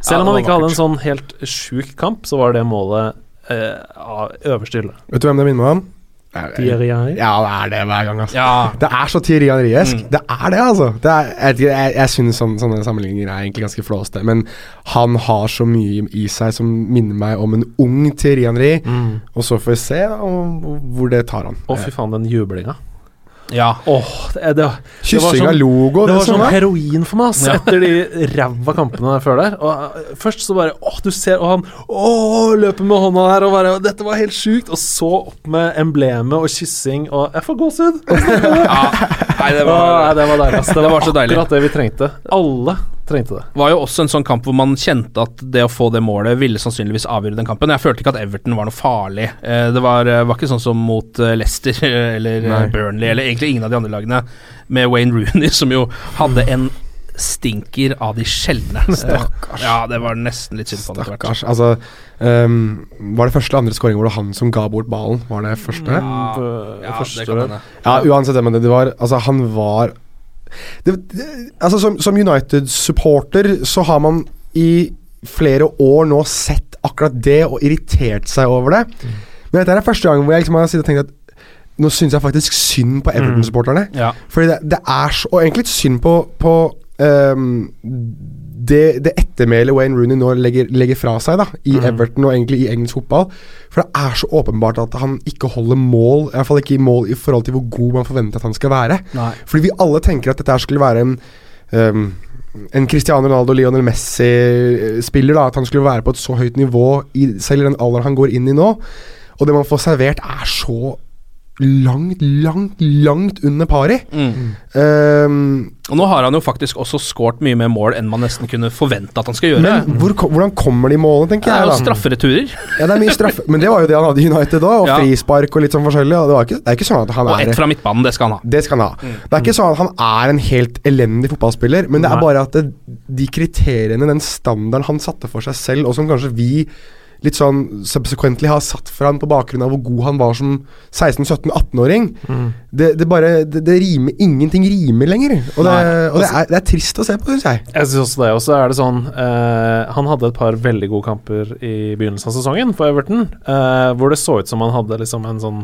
Selv om han ikke hadde en sånn helt sjuk kamp, så var det målet eh, av øverste hylle. Vet du hvem det minner meg om? Ja, Thierry Henry. det er det hver gang, altså. Ja. Det er så Thierry Henriesk. Mm. Det er det, altså. Det er, jeg, jeg, jeg synes sånne, sånne sammenligninger er egentlig ganske flåste, men han har så mye i seg som minner meg om en ung Thierry Henry. Mm. Og så får vi se da, om, hvor det tar han. Å, fy faen, den jublinga. Ja. Åh, det, det, Kyssing sånn- av logo, det det, var som sånn er. heroin for meg, ass, Ja. etter de ræva kampene før der. Og eh, Først så bare Åh, du ser Og han åh, løper med hånda her og bare Dette var helt sjukt. Og så opp med emblemet og kyssing og Jeg får gåsehud! ja. Nei, det var, var nei, det var deilig. ass. Det, Det var så deilig. akkurat det vi trengte. Alle Trengte det. var jo også en sånn kamp hvor man kjente at det å få det målet ville sannsynligvis avgjøre den kampen. Jeg følte ikke at Everton var noe farlig. Eh, Det var, eh, var ikke sånn som mot eh, Leicester eller Nei. Burnley eller egentlig ingen av de andre lagene, med Wayne Rooney, som jo hadde en stinker av de sjeldne. Stakkars. Ja, det var nesten litt synd på det. Stakkars. Altså, um, var det første eller andre skåring hvor det var han som ga bort ballen? Var det første? Ja, På- ja, første, det kan hende. Ja, uansett men det var. Altså, han var det, det, Altså, som, som United-supporter så har man i flere år nå sett akkurat det og irritert seg over det. Men dette er første gang hvor jeg liksom har tenkt at nå syns jeg faktisk synd på Everton-supporterne. Ja. Fordi det, det er så Og egentlig litt synd på, på ehm, det, det ettermælet Wayne Rooney nå legger, legger fra seg da i Everton og egentlig i engelsk fotball. For det er så åpenbart at han ikke holder mål, i hvert fall ikke i mål i forhold til hvor god man forventer at han skal være. Nei. Fordi vi alle tenker at dette skulle være en um, en Cristiano Ronaldo, Lionel Messi-spiller. da At han skulle være på et så høyt nivå i, selv i den alderen han går inn i nå. Og det man får servert, er så langt, langt, langt under pari. Mm. Um, Og nå har han jo faktisk også skåret mye mer mål enn man nesten kunne forvente at han skal gjøre. men hvor, hvordan kommer de målene, tenker jeg. det er jo straffereturer. Ja, det er mye straffe Men det var jo det han hadde i United òg, og Ja. frispark og litt sånn forskjellig. Og det, var ikke, det er ikke sånn at han Og er ett fra midtbanen, det skal han ha. Det skal han ha. Det er ikke sånn at han er en helt elendig fotballspiller, men det er bare at det, de kriteriene, den standarden han satte for seg selv, og som kanskje vi litt sånn subsequently har satt for han på bakgrunn av hvor god han var som 16-17-18-åring, det, det bare det, det rimer Ingenting rimer lenger. Og, det, og det, er, det er trist å se på, syns jeg. Jeg synes også det. Og så er det sånn uh, Han hadde et par veldig gode kamper i begynnelsen av sesongen for Everton, uh, hvor det så ut som han hadde liksom en sånn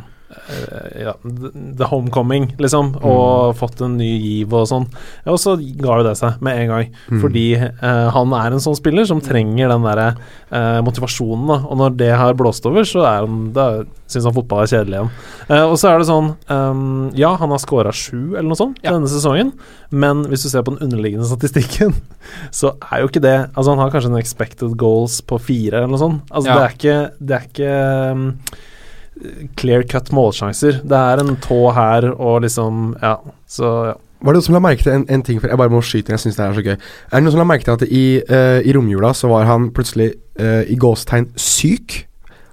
ja, the- Homecoming, liksom, og fått en ny giv og sånn. Og så ga jo det seg med en gang, fordi eh, han er en sånn spiller som trenger den derre eh, motivasjonen, da. Og når det har blåst over, så er han Da syns han fotball er kjedelig igjen. Eh, og så er det sånn um, Ja, han har scora sju eller noe sånt Ja. denne sesongen, men hvis du ser på den underliggende statistikken, så er jo ikke det Altså, han har kanskje en expected goals på fire eller noe sånt. Altså, Ja. det er ikke Det er ikke um, clear cut målsjanser. Det er en tå her og liksom Ja, så ja. Var det noen som la merke til en, en ting, for jeg bare må skyte inn, jeg syns det er så gøy. Er det noen som la merke til at i, uh, i romjula så var han plutselig uh, i gåstegn syk?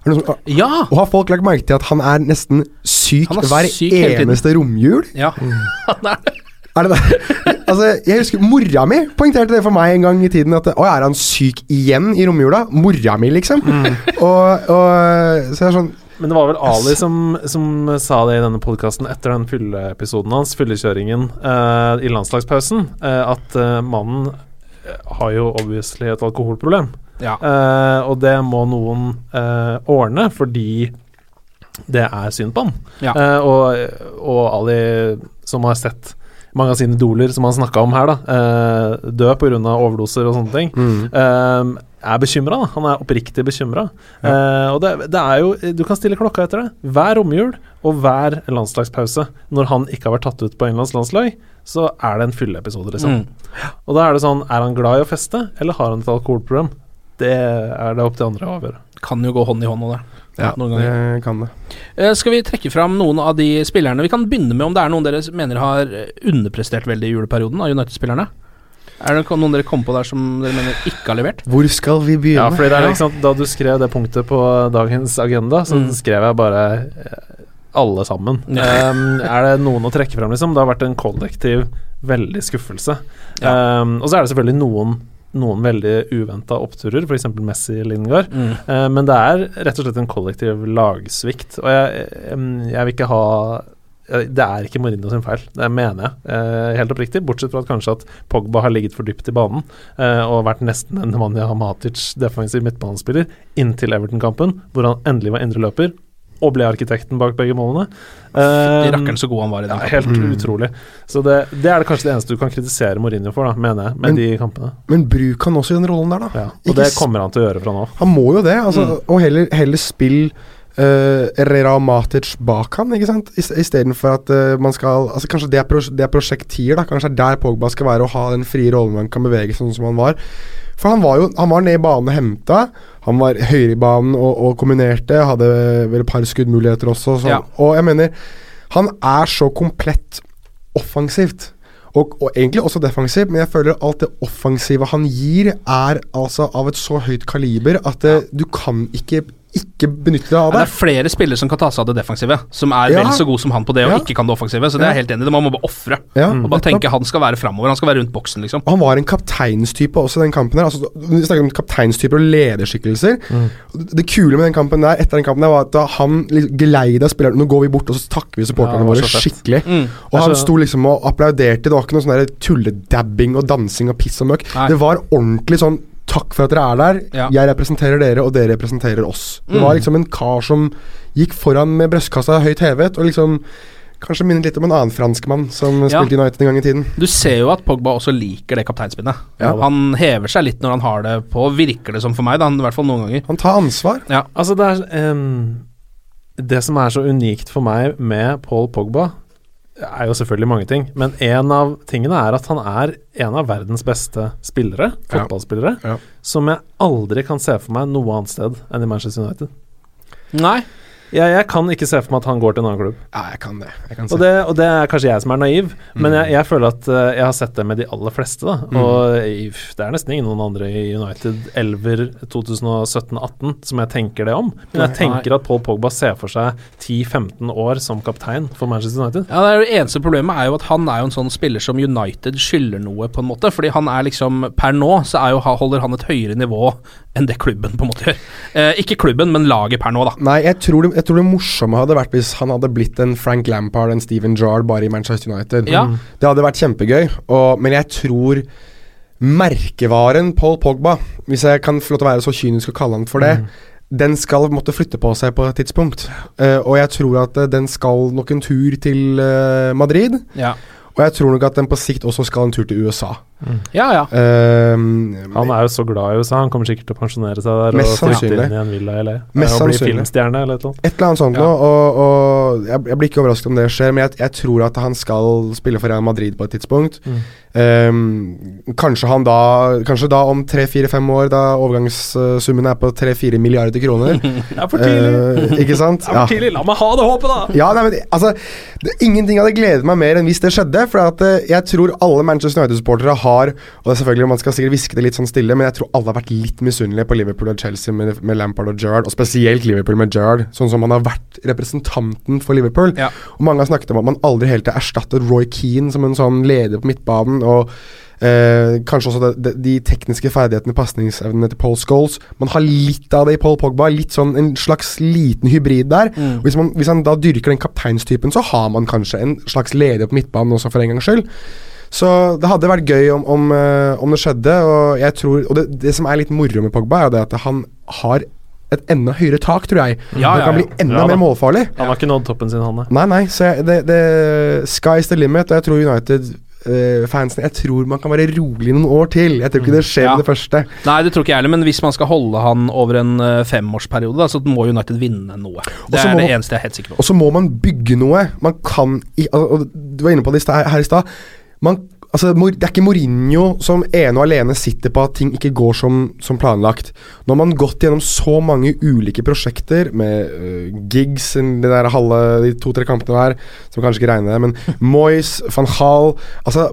Er det noen som, Ja! og har folk lagt merke til at han er nesten syk er hver syk eneste romjul? ja. Han er det. Er det det? altså, jeg husker Mora mi poengterte det for meg en gang i tiden. At Å, er han syk igjen i romjula? Mora mi, liksom. Og, og Så er det sånn Men det var vel Ali som, som sa det i denne podkasten etter den fylleepisoden hans, fyllekjøringen, uh, i landslagspausen, uh, at uh, mannen har jo obviously et alkoholproblem. Ja. Og det må noen ordne, fordi det er synd på han. Ja. Og, og Ali, som har sett mange av sine idoler som han snakka om her, da, eh, dø pga. overdoser og sånne ting, eh, er bekymra. Han er oppriktig bekymra. Eh, og det, det er jo Du kan stille klokka etter det. Hver romjul og hver landslagspause, når han ikke har vært tatt ut på Englands landslag, så er det en fylleepisode, liksom. Mm. Og da er det sånn Er han glad i å feste, eller har han et alkoholproblem? Det er det opp til andre å avgjøre. Kan jo gå hånd i hånd med det. Ja, noen ganger. det kan det. Eh, skal vi trekke fram noen av de spillerne? Vi kan begynne med om det er noen dere mener har underprestert veldig i juleperioden av United-spillerne. Er det noen dere kom på der som dere mener ikke har levert? Hvor skal vi begynne? Ja, fordi det er liksom Da du skrev det punktet på dagens agenda, så Mm. skrev jeg bare eh, alle sammen. Um, er det noen å trekke frem, liksom? Det har vært en kollektiv veldig skuffelse. Ja. Um, og så er det selvfølgelig noen noen veldig uventa oppturer, f.eks. Messi Lingard. Mm. Uh, men det er rett og slett en kollektiv lagsvikt. Og jeg, jeg vil ikke ha Det er ikke Mourinho sin feil, det mener jeg. eh, helt oppriktig. Bortsett fra at kanskje at Pogba har ligget for dypt i banen eh, og vært nesten en Nemanja Matic defensiv midtbanespiller inntil Everton-kampen, hvor han endelig var indre løper og ble arkitekten bak begge målene. Eh, rakkeren så god han var i den ja, kampen. helt utrolig. Så det, det er det kanskje det eneste du kan kritisere Mourinho for, da, mener jeg, med Men- de kampene. Men bruk han også i den rollen der, da. Ja. Ikke Og det kommer han til å gjøre fra nå. Han må jo det, altså, Mm. og heller, heller spill uh, Herrera og Matic bak han, ikke sant? Istedenfor at uh, man skal Altså Kanskje det er, pros det er prosjekt tier, da. Kanskje det er der Pogba skal være, og ha den frie rollen hvor han kan bevege sånn som han var. For han var jo Han var nede i banen og henta. Han var høyere i banen og, og kombinerte. Hadde vel et par skuddmuligheter også. Så, Ja. Og jeg mener Han er så komplett offensivt. Og, og egentlig også defensivt, men jeg føler alt det offensive han gir, er altså av et så høyt kaliber at det, du kan ikke ikke benytte deg av Det det. er flere spillere som kan ta seg av det defensive, som er Ja. vel så god som han på det, og Ja. ikke kan det offensive. Så det er jeg helt enig i. Man må bare ofre. Ja, Og bare tenke han skal være framover. Han skal være rundt boksen, liksom. Han var en kapteinstype også i den kampen. her altså, Vi snakker om kapteinstyper og lederskikkelser. Mm. Det kule med den kampen der Etter den kampen der var at da han liksom geleida spilleren Nå går vi bort og så takker vi supporterne våre skikkelig. Mm. Og han Det er så- sto liksom og applauderte. Det var ikke noe sånn tulledabbing og dansing og piss og møkk. Det var ordentlig sånn Takk for at dere er der. Ja. Jeg representerer dere, og dere representerer oss. Det var liksom en kar som gikk foran med brystkassa høyt hevet, og liksom Kanskje minnet litt om en annen franskmann som Ja. spilte United en gang i tiden. Du ser jo at Pogba også liker det kapteinspinnet. Ja. Han hever seg litt når han har det på, virker det som for meg, da, i hvert fall noen ganger. Han tar ansvar. Ja. Altså, det er um, Det som er så unikt for meg med Paul Pogba, er jo selvfølgelig mange ting, men en av tingene er at han er en av verdens beste spillere, Ja. fotballspillere, Ja. som jeg aldri kan se for meg noe annet sted enn i Manchester United. Nei. Jeg, jeg kan ikke se for meg at han går til en annen klubb. Ja, jeg kan det. Jeg kan se. Og det, og det er kanskje jeg som er naiv, men Mm. jeg, jeg føler at eh, jeg har sett det med de aller fleste. Da. Og i- det er nesten ingen noen andre i United elver 2017-18 som jeg tenker det om. Men jeg tenker at Paul Pogba ser for seg 10-15 år som kaptein for Manchester United. Ja, det, det eneste problemet er jo at han er jo en sånn spiller som United skylder noe, på en måte. Fordi han er liksom Per nå så er jo, holder han et høyere nivå enn det klubben på en måte gjør. Eh, ikke klubben, men laget per nå, da. Nei, jeg tror, det, jeg tror det morsomme hadde vært hvis han hadde blitt en Frank Lampard, en Steven Jarl, bare i Manchester United. Ja. Det hadde vært kjempegøy, og, men jeg tror merkevaren Paul Pogba, hvis jeg kan få lov til å være så kynisk og kalle han for det, den skal måtte flytte på seg på et tidspunkt. Eh, og jeg tror at eh, den skal nok en tur til eh, Madrid. Ja, Og jeg tror nok at den på sikt også skal en tur til USA. Ja. ja. Uh, Han er jo så glad i USA, han kommer sikkert til å pensjonere seg der Mest og flytte inn i en villa i LA. Mest og bli filmstjerne eller noe. Et eller annet sånt Ja. noe, og, og jeg, jeg blir ikke overrasket om det skjer, men jeg, jeg tror at han skal spille for Real Madrid på et tidspunkt. Mm. Um, kanskje han da Kanskje da om tre-fire-fem år, da overgangssummen er på tre-fire milliarder kroner. Det er for tidlig! Uh, ikke sant? Det er for tidlig! La meg ha det håpet, da! Ja, nei, men altså det, Ingenting hadde gledet meg mer enn hvis det skjedde. For at, eh, jeg tror alle Manchester United-supportere har Og det er selvfølgelig Man skal sikkert hviske det litt sånn stille, men jeg tror alle har vært litt misunnelige på Liverpool og Chelsea med, med Lampard og Gerrard, og spesielt Liverpool med Gerrard, sånn som han har vært representanten for Liverpool. Ja. Og mange har snakket om at man aldri helt har erstattet Roy Keane som en sånn leder på midtbanen. og Eh, kanskje også det, de, de tekniske ferdighetene, pasningsevnene til Paul Scholes. Man har litt av det i Paul Pogba. Litt sånn En slags liten hybrid der. Mm. Hvis, man, hvis han da dyrker den kapteinstypen, så har man kanskje en slags leder på midtbanen også, for en gangs skyld. Så det hadde vært gøy om, om, eh, om det skjedde. Og jeg tror Og det, det som er litt moro med Pogba, er det at han har et enda høyere tak, tror jeg. Ja, han ja, kan ja. bli enda Ja mer målfarlig. Han har ikke nådd toppen sin, han. Nei, nei, så jeg, det, det Sky's the limit, og jeg tror United-fansen Jeg tror man kan være rolig noen år til. Jeg tror ikke det skjer Ja. med det første. Nei, det tror ikke jeg heller, men hvis man skal holde han over en eh, femårsperiode, da, så må United vinne noe. Det er må det eneste jeg er helt sikker på. Og så må man bygge noe. Man kan i, og, og Du var inne på det her i stad. Man- Altså, det er ikke Mourinho som ene og alene sitter på at ting ikke går som, som planlagt. Nå har man gått gjennom så mange ulike prosjekter med uh, gigs, de der halve, de to-tre kampene her, som kanskje ikke regner det, men Moyes, van Gaal Altså,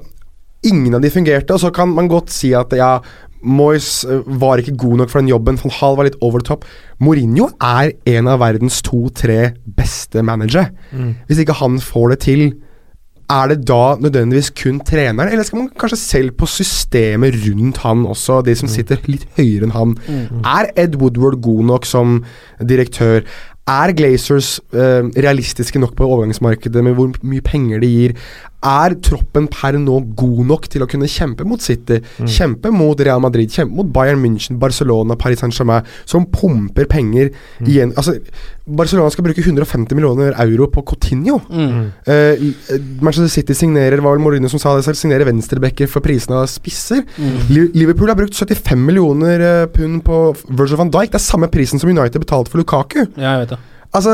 ingen av de fungerte, og så kan man godt si at ja, Moyes øh, var ikke god nok for den jobben, van Gaal var litt over the top. Mourinho er en av verdens to-tre beste managere. Hvis ikke han får det til, er det da nødvendigvis kun treneren, eller skal man kanskje selv på systemet rundt han også, de som sitter litt høyere enn han? Er Ed Woodward god nok som direktør? Er Glazers eh, realistiske nok på overgangsmarkedet med hvor mye penger de gir? Er troppen per nå god nok til å kunne kjempe mot City, kjempe mot Real Madrid, kjempe mot Bayern München, Barcelona, Paris Saint-Germain, som pumper penger igjen Altså, Barcelona skal bruke 150 millioner euro på Coutinho. Eh, Manchester City signerer var vel Mourinho som sa det selv, signerer venstrebacker for prisen av spisser. Li- Liverpool har brukt 75 millioner eh, pund på Virgil van Dijk. Det er samme prisen som United betalte for Lukaku. Ja, jeg vet det. Altså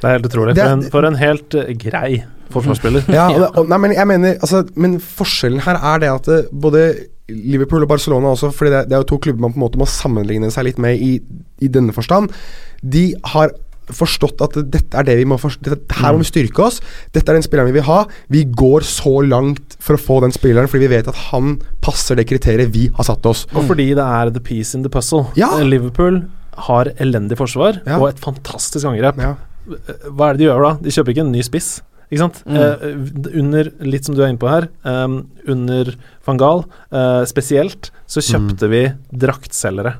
Det er helt utrolig. Det er- For en, for en helt eh, grei forsvarsspiller. Ja, og, nei, men jeg mener altså, Men forskjellen her er det at det, både Liverpool og Barcelona også, fordi det, det er jo to klubber man på en måte må sammenligne seg litt med i, i denne forstand, de har forstått at dette er det vi må forstå, Her må vi styrke oss. Dette er den spilleren vi vil ha. Vi går så langt for å få den spilleren fordi vi vet at han passer det kriteriet vi har satt oss. Og fordi det er the piece in the puzzle. Ja. Eh, Liverpool har elendig forsvar Ja. og et fantastisk angrep. Ja. Hva er det de gjør da? De kjøper ikke en ny spiss. Ikke sant? Mm. Eh, under, litt som du er inne på her, um, under van Gaal eh, spesielt, så kjøpte vi draktselgere.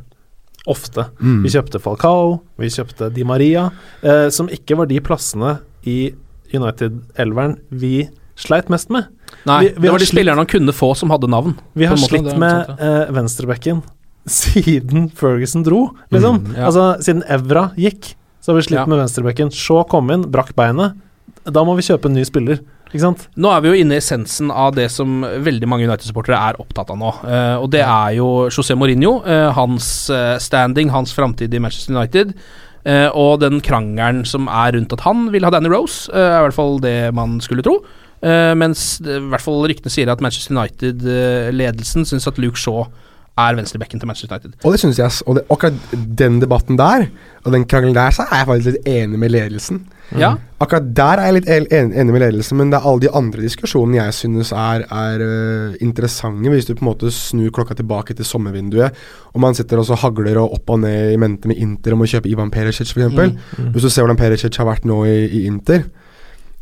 Ofte. Mm. Vi kjøpte Falcao, vi kjøpte Di Maria, eh, som ikke var de plassene i United-elveren vi sleit mest med. Nei, Vi- vi det var de slitt- spillerne han kunne få som hadde navn. Vi har måte, slitt med uh, eh, venstrebekken siden Ferguson dro, liksom. Mm, ja. Altså, siden Evra gikk, så har vi slitt Ja. med venstrebekken. Shaw kom inn, brakk beinet. Da må vi kjøpe en ny spiller, ikke sant? Nå er vi jo inne i essensen av det som veldig mange United-supportere er opptatt av nå. Uh, og det er jo José Mourinho, uh, hans uh, standing, hans framtid i Manchester United. og den krangelen som er rundt at han vil ha Danny Rose, er i hvert fall det man skulle tro. Mens i hvert fall ryktene sier at Manchester United-ledelsen syns at Luke Shaw er venstrebekken til Manchester United. Og det synes jeg, og det, akkurat den debatten der, og den krangelen der, så er jeg faktisk litt enig med ledelsen. Ja, Akkurat der er jeg litt en, enig med ledelsen, men det er alle de andre diskusjonene jeg synes er, er øh, interessante, hvis du på en måte snur klokka tilbake til sommervinduet, og man sitter og så hagler og opp og ned i mente med Inter om å kjøpe Ivan Perisic, f.eks. Mm, Hvis du ser hvordan Perisic har vært nå i, i Inter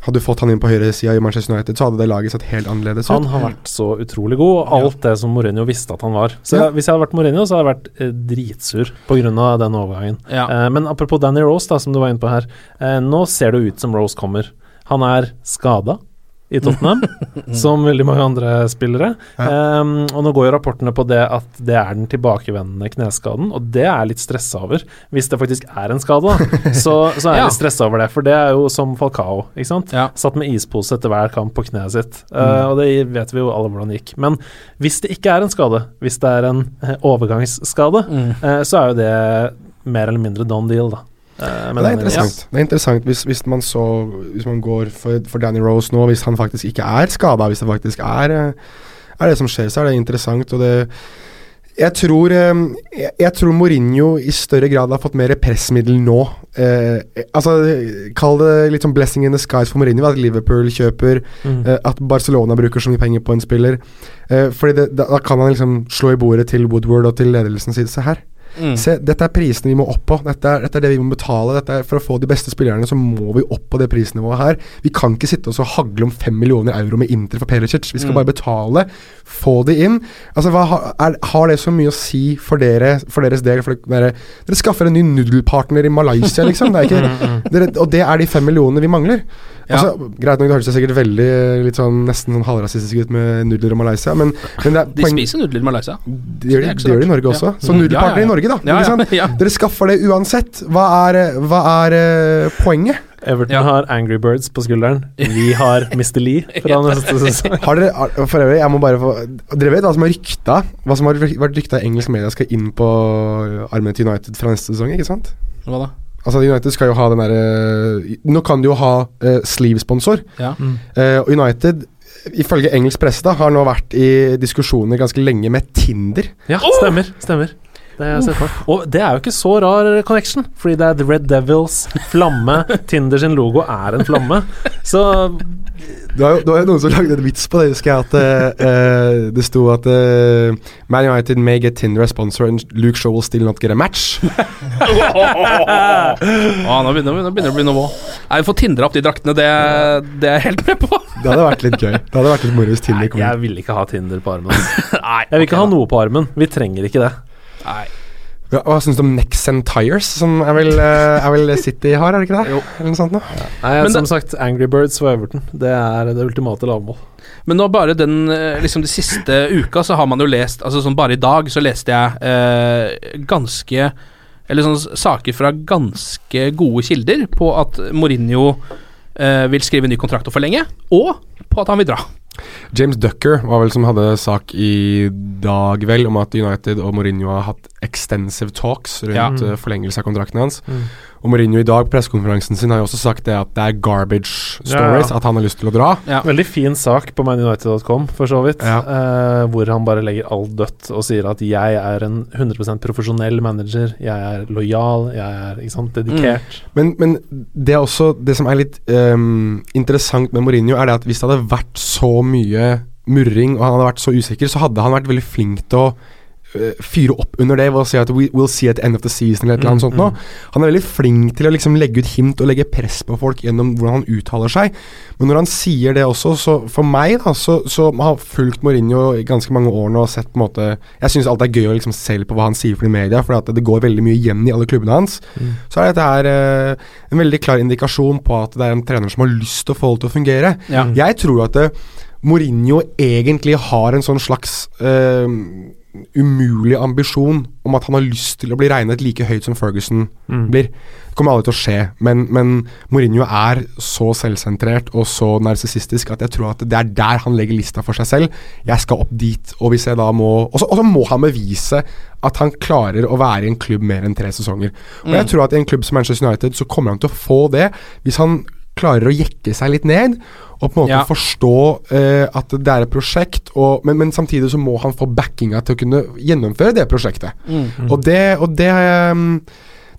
Hadde du fått han inn på høyresida i Manchester United, så hadde det laget sett helt annerledes ut. Han har vært så utrolig god, alt det som Mourinho visste at han var. Så Ja. Hvis jeg hadde vært Mourinho, så hadde jeg vært eh, dritsur pga. den overgangen. ja. Eh, men apropos Danny Rose, da, som du var inne på her. Eh, nå ser det ut som Rose kommer. Han er skada i Tottenham, som veldig mange andre spillere. Um, og nå går jo rapportene på det at det er den tilbakevendende kneskaden, og det er litt stressa over. Hvis det faktisk er en skade, da, så, så er jeg Ja. litt stressa over det. For det er jo som Falcao, ikke sant. Ja. Satt med ispose etter hver kamp på kneet sitt. Eh, og det vet vi jo alle hvordan det gikk. Men hvis det ikke er en skade, hvis det er en eh, overgangsskade, Mm. uh, så er jo det mer eller mindre done deal, da. Eh, Men det er interessant. Det er interessant hvis, hvis man så Hvis man går for, for Danny Rose nå, hvis han faktisk ikke er skada, hvis det faktisk er, eh, er det som skjer, så er det interessant. Og det jeg tror, eh, jeg, jeg tror Mourinho i større grad har fått mer pressmiddel nå. Eh, altså, Kall det litt sånn blessing in the skies for Mourinho, at Liverpool kjøper, Mm. eh, at Barcelona bruker så mye penger på en spiller. Eh, fordi det, da, da kan han liksom slå i bordet til Woodward og til ledelsen og si se her. Mm. Se, dette er prisene vi må opp på. Dette er, dette er det vi må betale. Er, for å få de beste spillerne, så må vi opp på det prisnivået her. Vi kan ikke sitte og hagle om fem millioner euro med Inter for Pelicic. Vi skal Mm. bare betale, få det inn. Altså, hva, har- er, Har det så mye å si for, dere, for deres del? For dere, dere skaffer en ny nudelpartner i Malaysia, liksom. Det er ikke, dere, og det er de fem millionene vi mangler. Altså, Greit nok, det høres sikkert veldig litt sånn nesten sånn halvrasistisk ut med nudler og Malaysia, men, men det er De poeng- spiser nudler i Malaysia. det gjør, Det de, det gjør de i. Norge også. Ja. Så Mm. nudelpartner Ja, ja, ja. i Norge, da. Ja, ja, ja. Dere skaffer det uansett. Hva er, eh, hva er uh, poenget? Everton Ja. har Angry Birds på skulderen. Vi har Mr. Lee fra neste sesong. Har dere, for øvrig, jeg må bare få Dere vet hva som har rykta Hva som har vært rykta i engelsk media skal inn på armen til United fra neste sesong, ikke sant? Hva da? Altså United skal jo ha den derre Nå kan de jo ha uh, sleeve-sponsor. Ja. Mm. Uh, United, ifølge engelsk presse, da har nå vært i diskusjoner ganske lenge med Tinder. Ja, stemmer. stemmer. Det har jeg sett på. Og det er jo ikke så rar connection, fordi det er The Red Devils, flamme. Tinder sin logo er en flamme. Så Det var jo noen som lagde en vits på det, husker jeg. At eh, eh, det sto at uh, Man United may get Tinder as sponsor and Luke Shaw will still not get a match. ah, nå begynner, nå begynner det å bli noe Nei, får tindra opp de draktene, det, det er jeg helt med på. Det hadde vært litt gøy. Det hadde vært litt moro hvis Tinder kom. jeg vil ikke ha Tinder på armen. Nei, Jeg vil ikke ha noe på armen. Vi trenger ikke det. Nei. Ja, hva syns du om Nexen Tires, som er vel, eh, er vel City har, er det ikke det? Jo. Eller noe sånt noe? Nei, Men Som sagt, Angry Birds for Everton. Det er det ultimate lavmål. Men nå bare den eh, liksom de siste uka så har man jo lest Altså sånn bare i dag så leste jeg eh, ganske Eller sånn saker fra ganske gode kilder på at Mourinho eh, vil skrive ny kontrakt og forlenge, og på at han vil dra. James Ducker var vel som hadde sak i dag, vel, om at United og Mourinho har hatt extensive talks rundt Ja. eh, forlengelse av kontrakten hans. Mm. Og Mourinho i dag på pressekonferansen sin har jo også sagt det at det er garbage stories, Ja, ja. at han har lyst til å dra. Ja. Veldig fin sak på manunited.com, for så vidt. Ja. eh, hvor han bare legger alt dødt og sier at 'jeg er en 100 profesjonell manager', 'jeg er lojal', 'jeg er ikke sant, dedikert'. Men, men det er også Det som er litt um, interessant med Mourinho, er det at hvis det hadde vært så mye murring, og han hadde vært så usikker, så hadde han vært veldig flink til å fyre opp under det ved å si at we, 'we'll see at the end of the season' eller et eller annet sånt noe. Han er veldig flink til å liksom legge ut hint og legge press på folk gjennom hvordan han uttaler seg. Men når han sier det også, så for meg, da, så, så har fulgt Mourinho i ganske mange år nå og sett på en måte Jeg syns alt er gøy å liksom se på hva han sier for de media, for det går veldig mye igjen i alle klubbene hans. Så er dette her eh, en veldig klar indikasjon på at det er en trener som har lyst til å få det til å fungere. Ja. Jeg tror at det, Mourinho egentlig har en sånn slags uh, umulig ambisjon om at han har lyst til å bli regnet like høyt som Ferguson blir. Det kommer aldri til å skje, men, men Mourinho er så selvsentrert og så narsissistisk at jeg tror at det er der han legger lista for seg selv. Jeg skal opp dit, og hvis jeg da må Og så må han bevise at han klarer å være i en klubb mer enn tre sesonger. Og jeg tror at i en klubb som Manchester United så kommer han til å få det hvis han klarer å jekke seg litt ned, og på en måte Ja. forstå uh, at det er et prosjekt, og, men, men samtidig så må han få backinga til å kunne gjennomføre det prosjektet. Og det, og det um,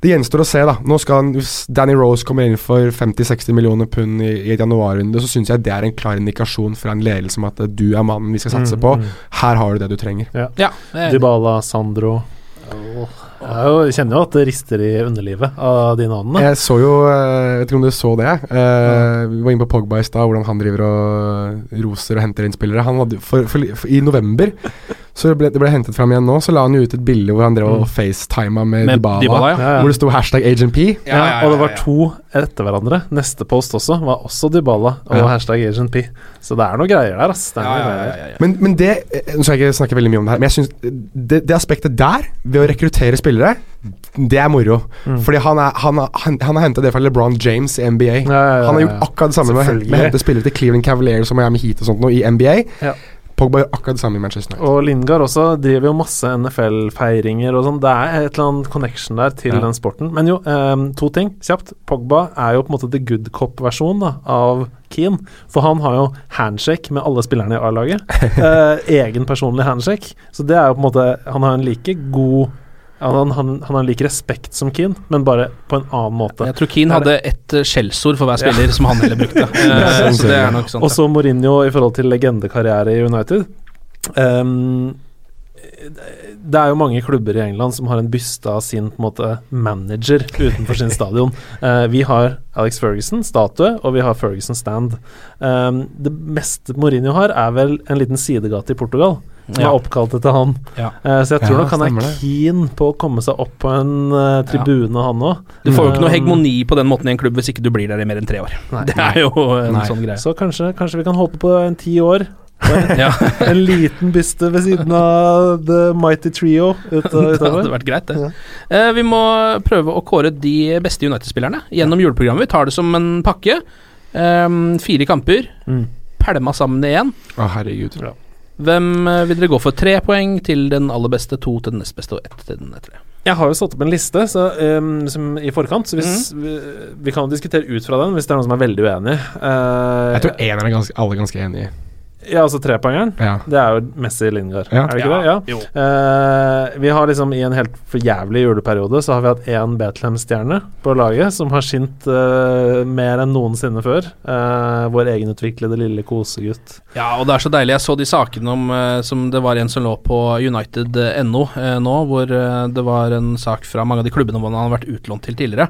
det gjenstår å se, da. Nå skal han, Hvis Danny Rose kommer inn for 50-60 millioner pund i, i et januarrunde, så syns jeg det er en klar indikasjon fra en ledelse om at du er mannen vi skal satse på. Her har du det du trenger. Ja, det er- Dybala, Sandro Åh, Jeg er jo- kjenner jo at det rister i underlivet av de navnene. Jeg så jo eh, Jeg vet ikke om du så det. eh, Vi var inne på Pogba i stad, hvordan han driver og roser og henter inn spillere. Han hadde, for, for, for, I november så ble, det ble hentet fram igjen nå, så la han jo ut et bilde hvor han drev og facetima med, Med Dybala. Dybala, ja. Ja, ja. Hvor det sto hashtag Agent P. Ja, og det var to etter hverandre. Neste post også var også Dybala og Ja. hashtag Agent P. Så det er noe greier der, ass. Det er Ja, noe ja, greier. ja, ja, ja. Men, men det eh, Nå skal jeg ikke snakke veldig mye om det her, men jeg synes det, det aspektet der, ved å rekruttere spillere, det er moro. Fordi han er Han, er- han, han har henta det fra LeBron James i NBA. Ja, ja, ja, han har gjort akkurat det samme med, å med å hente spillere til Cleveland Cavaliers og Miami Heat og sånt nå i NBA. Ja. Pogba gjør akkurat det samme i Manchester United. Og Lingard også driver jo masse NFL-feiringer og sånn. Det er et eller annet connection der til Ja. den sporten. Men jo, um, to ting kjapt. Pogba er jo på en måte the good cop-versjon av Keane. For han har jo handshake med alle spillerne i A-laget. uh, egen personlig handshake. Så det er jo på en måte Han har en like god han, han, han har like respekt som Keane, men bare på en annen måte. Jeg tror Keane hadde ett eh, skjellsord for hver spiller som han heller brukte. Eh, så det er nok sånn. Og så Mourinho i forhold til legendekarriere i United. Um, det er jo mange klubber i England som har en byste av sin måte manager utenfor sin stadion. Uh, vi har Alex Ferguson, statue, og vi har Ferguson stand. Um, det meste Mourinho har, er vel en liten sidegate i Portugal. Som Ja. er oppkalt etter han. Ja. Uh, så jeg tror Ja, nok han er keen på å komme seg opp på en uh, tribune, han òg. Du får jo ikke noe hegemoni på den måten i en klubb hvis ikke du blir der i mer enn tre år. Det er jo en Nei. sånn greie. Så kanskje, kanskje vi kan håpe på en ti år. En- Ja. En liten byste ved siden av The Mighty Trio ut, Det hadde vært greit, det. Eh, vi må prøve å kåre de beste United-spillerne gjennom juleprogrammet. Vi tar det som en pakke. Um, fire kamper. Mm. Pælma sammen igjen. Å, herregud. Hvem eh, vil dere gå for? Tre poeng til den aller beste, to til den nest beste og ett til den etter det. Jeg har jo satt opp en liste så, um, som i forkant, så hvis Mm. vi, vi kan jo diskutere ut fra den hvis det er noen som er veldig uenig. Uh, Jeg tror én er ganske, alle ganske enig i. Ja, altså trepoengeren. Ja. Det er jo Messi Lingard, Ja. er det ikke det? Ja. Jo. Eh, vi har liksom i en helt for jævlig juleperiode så har vi hatt én Betlehem-stjerne på laget som har skint uh, mer enn noensinne før. Uh, vår egenutviklede lille kosegutt. Ja, og det er så deilig. Jeg så de sakene om som det var en som lå på United.no nå, hvor det var en sak fra mange av de klubbene hvor han hadde vært utlånt til tidligere,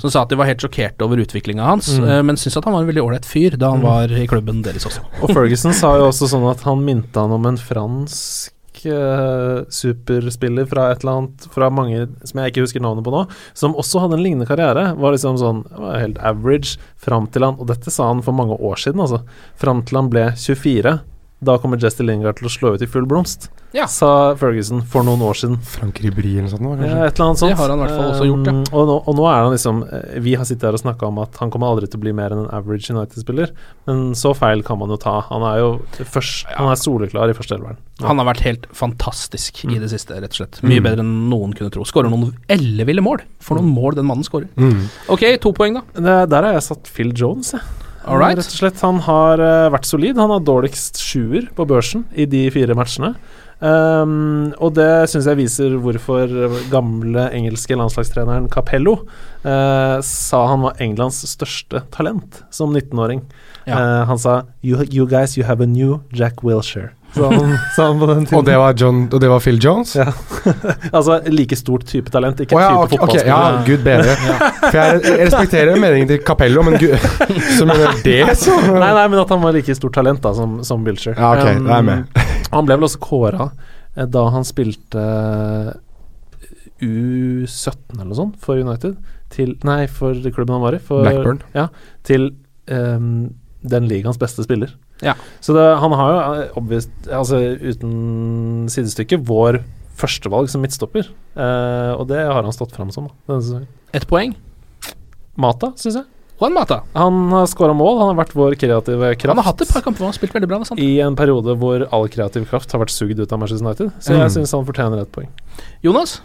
som sa at de var helt sjokkerte over utviklinga hans, Mm. men syntes at han var en veldig ålreit fyr da han var i klubben deres også. Og Ferguson sa jo også sånn at han minte han om en fransk eh, superspiller fra et eller annet Fra mange som jeg ikke husker navnet på nå, som også hadde en lignende karriere. Var liksom sånn var helt average fram til han Og dette sa han for mange år siden, altså. Fram til han ble 24. da kommer Jesse Lingard til å slå ut i full blomst, Ja. sa Ferguson for noen år siden. Frank Ribri eller noe sånt, Kanskje? Ja, et eller annet sånt. Det har han i hvert fall også gjort, ja. Um, og, nå, og nå er han liksom eh, Vi har sittet her og snakka om at han kommer aldri til å bli mer enn en average United-spiller, men så feil kan man jo ta. Han er jo først, Han er soleklar i førsteelveren. Han har vært helt fantastisk i det siste, rett og slett. Mm. Mye bedre enn noen kunne tro. Skårer noen elleville mål. For noen mål den mannen skårer. Mm. Ok, to poeng, da. Det, der har jeg satt Phil Jones, jeg. All right. Rett og slett. Han har eh, vært solid. Han har dårligst sjuer på børsen i de fire matchene. Um, og det syns jeg viser hvorfor gamle engelske landslagstreneren Capello uh, sa han var Englands største talent som 19-åring. Ja. Uh, han sa you, you guys, you have a new Jack Wilshere. Sa han, sa han på den tiden. Og det var, John, og det var Phil Jones? Ja. altså like stort type talent, ikke oh, ja, type okay, fotballspiller. fotballspiller. ja, gud bedre. For jeg, jeg respekterer meningen til Capello, men gud Så mener det, så Nei, nei, men at han var like stort talent da som, som Bilcher. Ja, ok, da er med. han ble vel også kåra eh, da han spilte eh, U17 eller noe sånt for United. Til, nei, for klubben han var i. For, Blackburn. Ja, til um, den ligaens beste spiller. Ja. Så det, han har jo obvist, altså uten sidestykke, vår førstevalg som midtstopper. Eh, og det har han stått fram som denne sesongen. Ett poeng. Mata, syns jeg. Juan Mata. Han har skåra mål, han har vært vår kreative kraft. Han har hatt et par kamper hvor han har spilt veldig bra. Sant. I en periode hvor all kreativ kraft har vært sugd ut av Manchester United. Så Mm. jeg syns han fortjener et poeng. Jonas?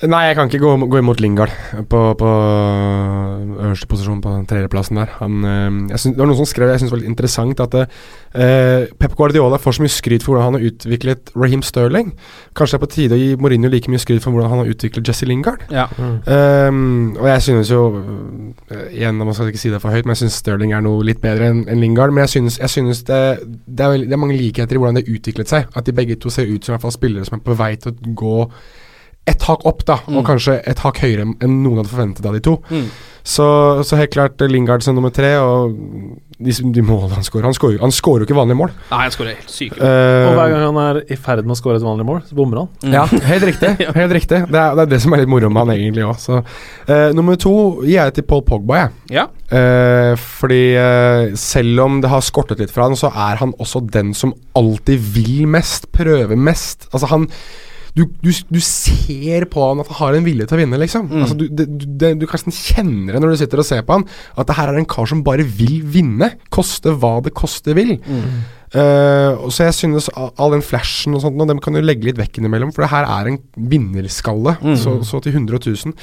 Nei, jeg kan ikke gå, gå imot Lingard på, på øverste posisjon på tredjeplassen der. Han, jeg synes, det var noen som skrev jeg synes det var litt interessant at eh, Pep Guardiola får så mye skryt for hvordan han har utviklet Raheem Sterling. Kanskje det er på tide å gi Mourinho like mye skryt for hvordan han har utviklet Jesse Lingard. Ja. Um, og jeg synes jo uh, Igjen, man skal ikke si det for høyt, men jeg synes Sterling er noe litt bedre enn en Lingard. Men jeg synes, jeg synes det, det, er, det er mange likheter i hvordan det har utviklet seg. At de begge to ser ut som i hvert fall spillere som er på vei til å gå et hakk opp, da. Og Mm. kanskje et hakk høyere enn noen hadde forventet av de to. Mm. Så, så helt klart Lingard som nummer tre, og de, de målene han skårer Han skårer jo ikke vanlige mål. Nei, han skårer helt sykt. Uh, Og hver gang han er i ferd med å skåre et vanlig mål, så bommer han. Mm. Ja, helt riktig. Helt riktig. Det er, det er det som er litt moro med han egentlig òg. Så eh, nummer to gir jeg til Paul Pogba, jeg. Ja. Uh, fordi uh, selv om det har skortet litt fra han, så er han også den som alltid vil mest, prøver mest. Altså han du, du, du ser på han at han har en vilje til å vinne, liksom. Mm. Altså, du, det, du, det, du kan nesten det når du sitter og ser på han, at det her er en kar som bare vil vinne. Koste hva det koste vil. Eh, og så jeg synes all, all den flashen og sånt og dem kan du legge litt vekk innimellom, for det her er en vinnerskalle. Mm. Så, så til 100 000.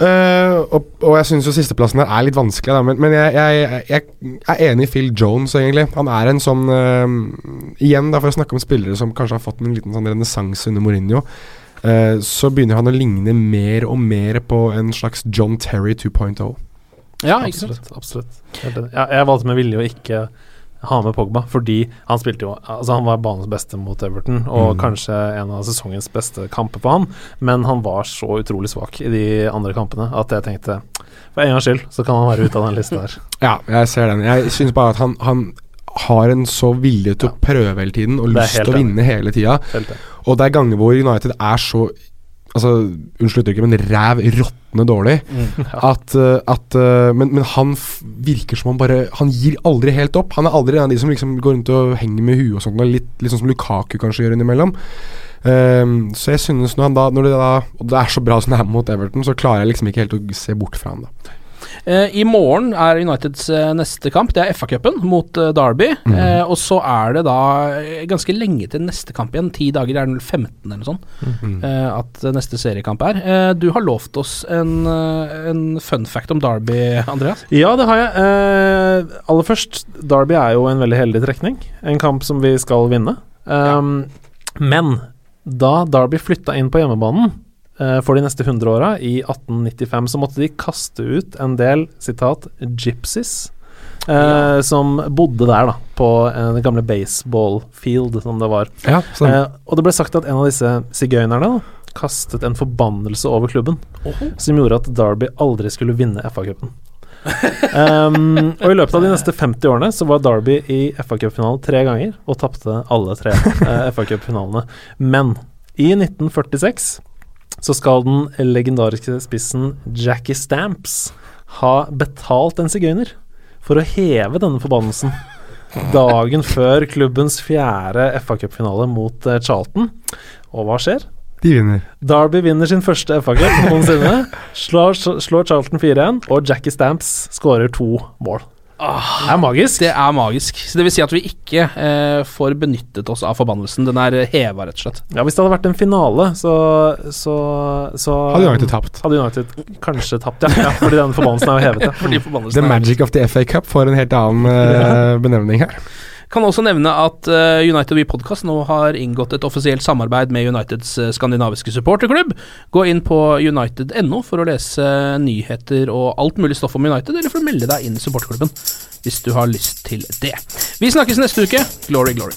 Uh, og, og jeg syns jo sisteplassen her er litt vanskelig, da, men, men jeg, jeg, jeg er enig i Phil Jones, egentlig. Han er en sånn uh, Igjen, da for å snakke om spillere som kanskje har fått en liten sånn renessanse under Mourinho. eh, så begynner han å ligne mer og mer på en slags John Terry 2.0. ja. Absolutt. absolutt. Jeg, jeg valgte med vilje å ikke ha med Pogba, fordi han spilte jo Altså Han var banens beste mot Everton, og Mm. kanskje en av sesongens beste kamper for han, men han var så utrolig svak i de andre kampene at jeg tenkte for en gangs skyld så kan han være ute av den lista her. Ja, jeg ser den. Jeg syns bare at han, han har en så vilje til å prøve hele tiden, og lyst til å vinne hele tida. Og det er ganger hvor United er så Altså, Unnskyld uttrykket, men ræv råtne dårlig. At, eh, at eh, men, men han virker som han bare Han gir aldri helt opp. Han er aldri en av de som liksom går rundt og henger med huet og sånt. Litt, litt sånn som Lukaku kanskje gjør innimellom. Um, så jeg synes når han da Når det da Og det er så bra som det er mot Everton, så klarer jeg liksom ikke helt å se bort fra han, da. Eh, I morgen er Uniteds eh, neste kamp. Det er FA-cupen mot eh, Derby. Mm. Og så er det da ganske lenge til neste kamp igjen. Ti dager, det er den 15. eller noe sånt. Mm. at neste seriekamp er. Du har lovt oss en, en fun fact om Derby, Andreas. Ja, det har jeg. Aller først, Derby er jo en veldig heldig trekning. En kamp som vi skal vinne. Um, Men da Derby flytta inn på hjemmebanen for de neste 100 åra, i 1895, så måtte de kaste ut en del, sitat, gypsies. eh, Som bodde der, da, på eh, det gamle baseball field, som det var. Ja. Eh, og det ble sagt at en av disse sigøynerne kastet en forbannelse over klubben, som gjorde at Derby aldri skulle vinne FA-cupen. um, og i løpet av de neste 50 årene så var Derby i FA-cupfinalen tre ganger, og tapte alle tre eh, FA-cupfinalene. Men i 1946 så skal den legendariske spissen Jackie Stamps ha betalt en sigøyner for å heve denne forbannelsen. dagen før klubbens fjerde FA Cup-finale mot eh, Charlton. Og hva skjer? De vinner. Derby vinner sin første FA Cup noensinne. Slår, slår Charlton 4-1, og Jackie Stamps skårer to mål. Det er magisk. Det er magisk. Så det vil si at vi ikke eh, får benyttet oss av forbannelsen. Den er heva, rett og slett. Ja, Hvis det hadde vært en finale, så, så, så Hadde United tapt. Hadde United kanskje tapt, ja. ja fordi den forbannelsen er jo hevet. Ja. Fordi The er magic of the FA Cup får en helt annen eh, benevning her. Kan også nevne at uh, United We Podcast nå har inngått et offisielt samarbeid med Uniteds uh, skandinaviske supporterklubb. Gå inn på united.no for å lese nyheter og alt mulig stoff om United, eller for å melde deg inn i supporterklubben hvis du har lyst til det. Vi snakkes neste uke. Glory, glory.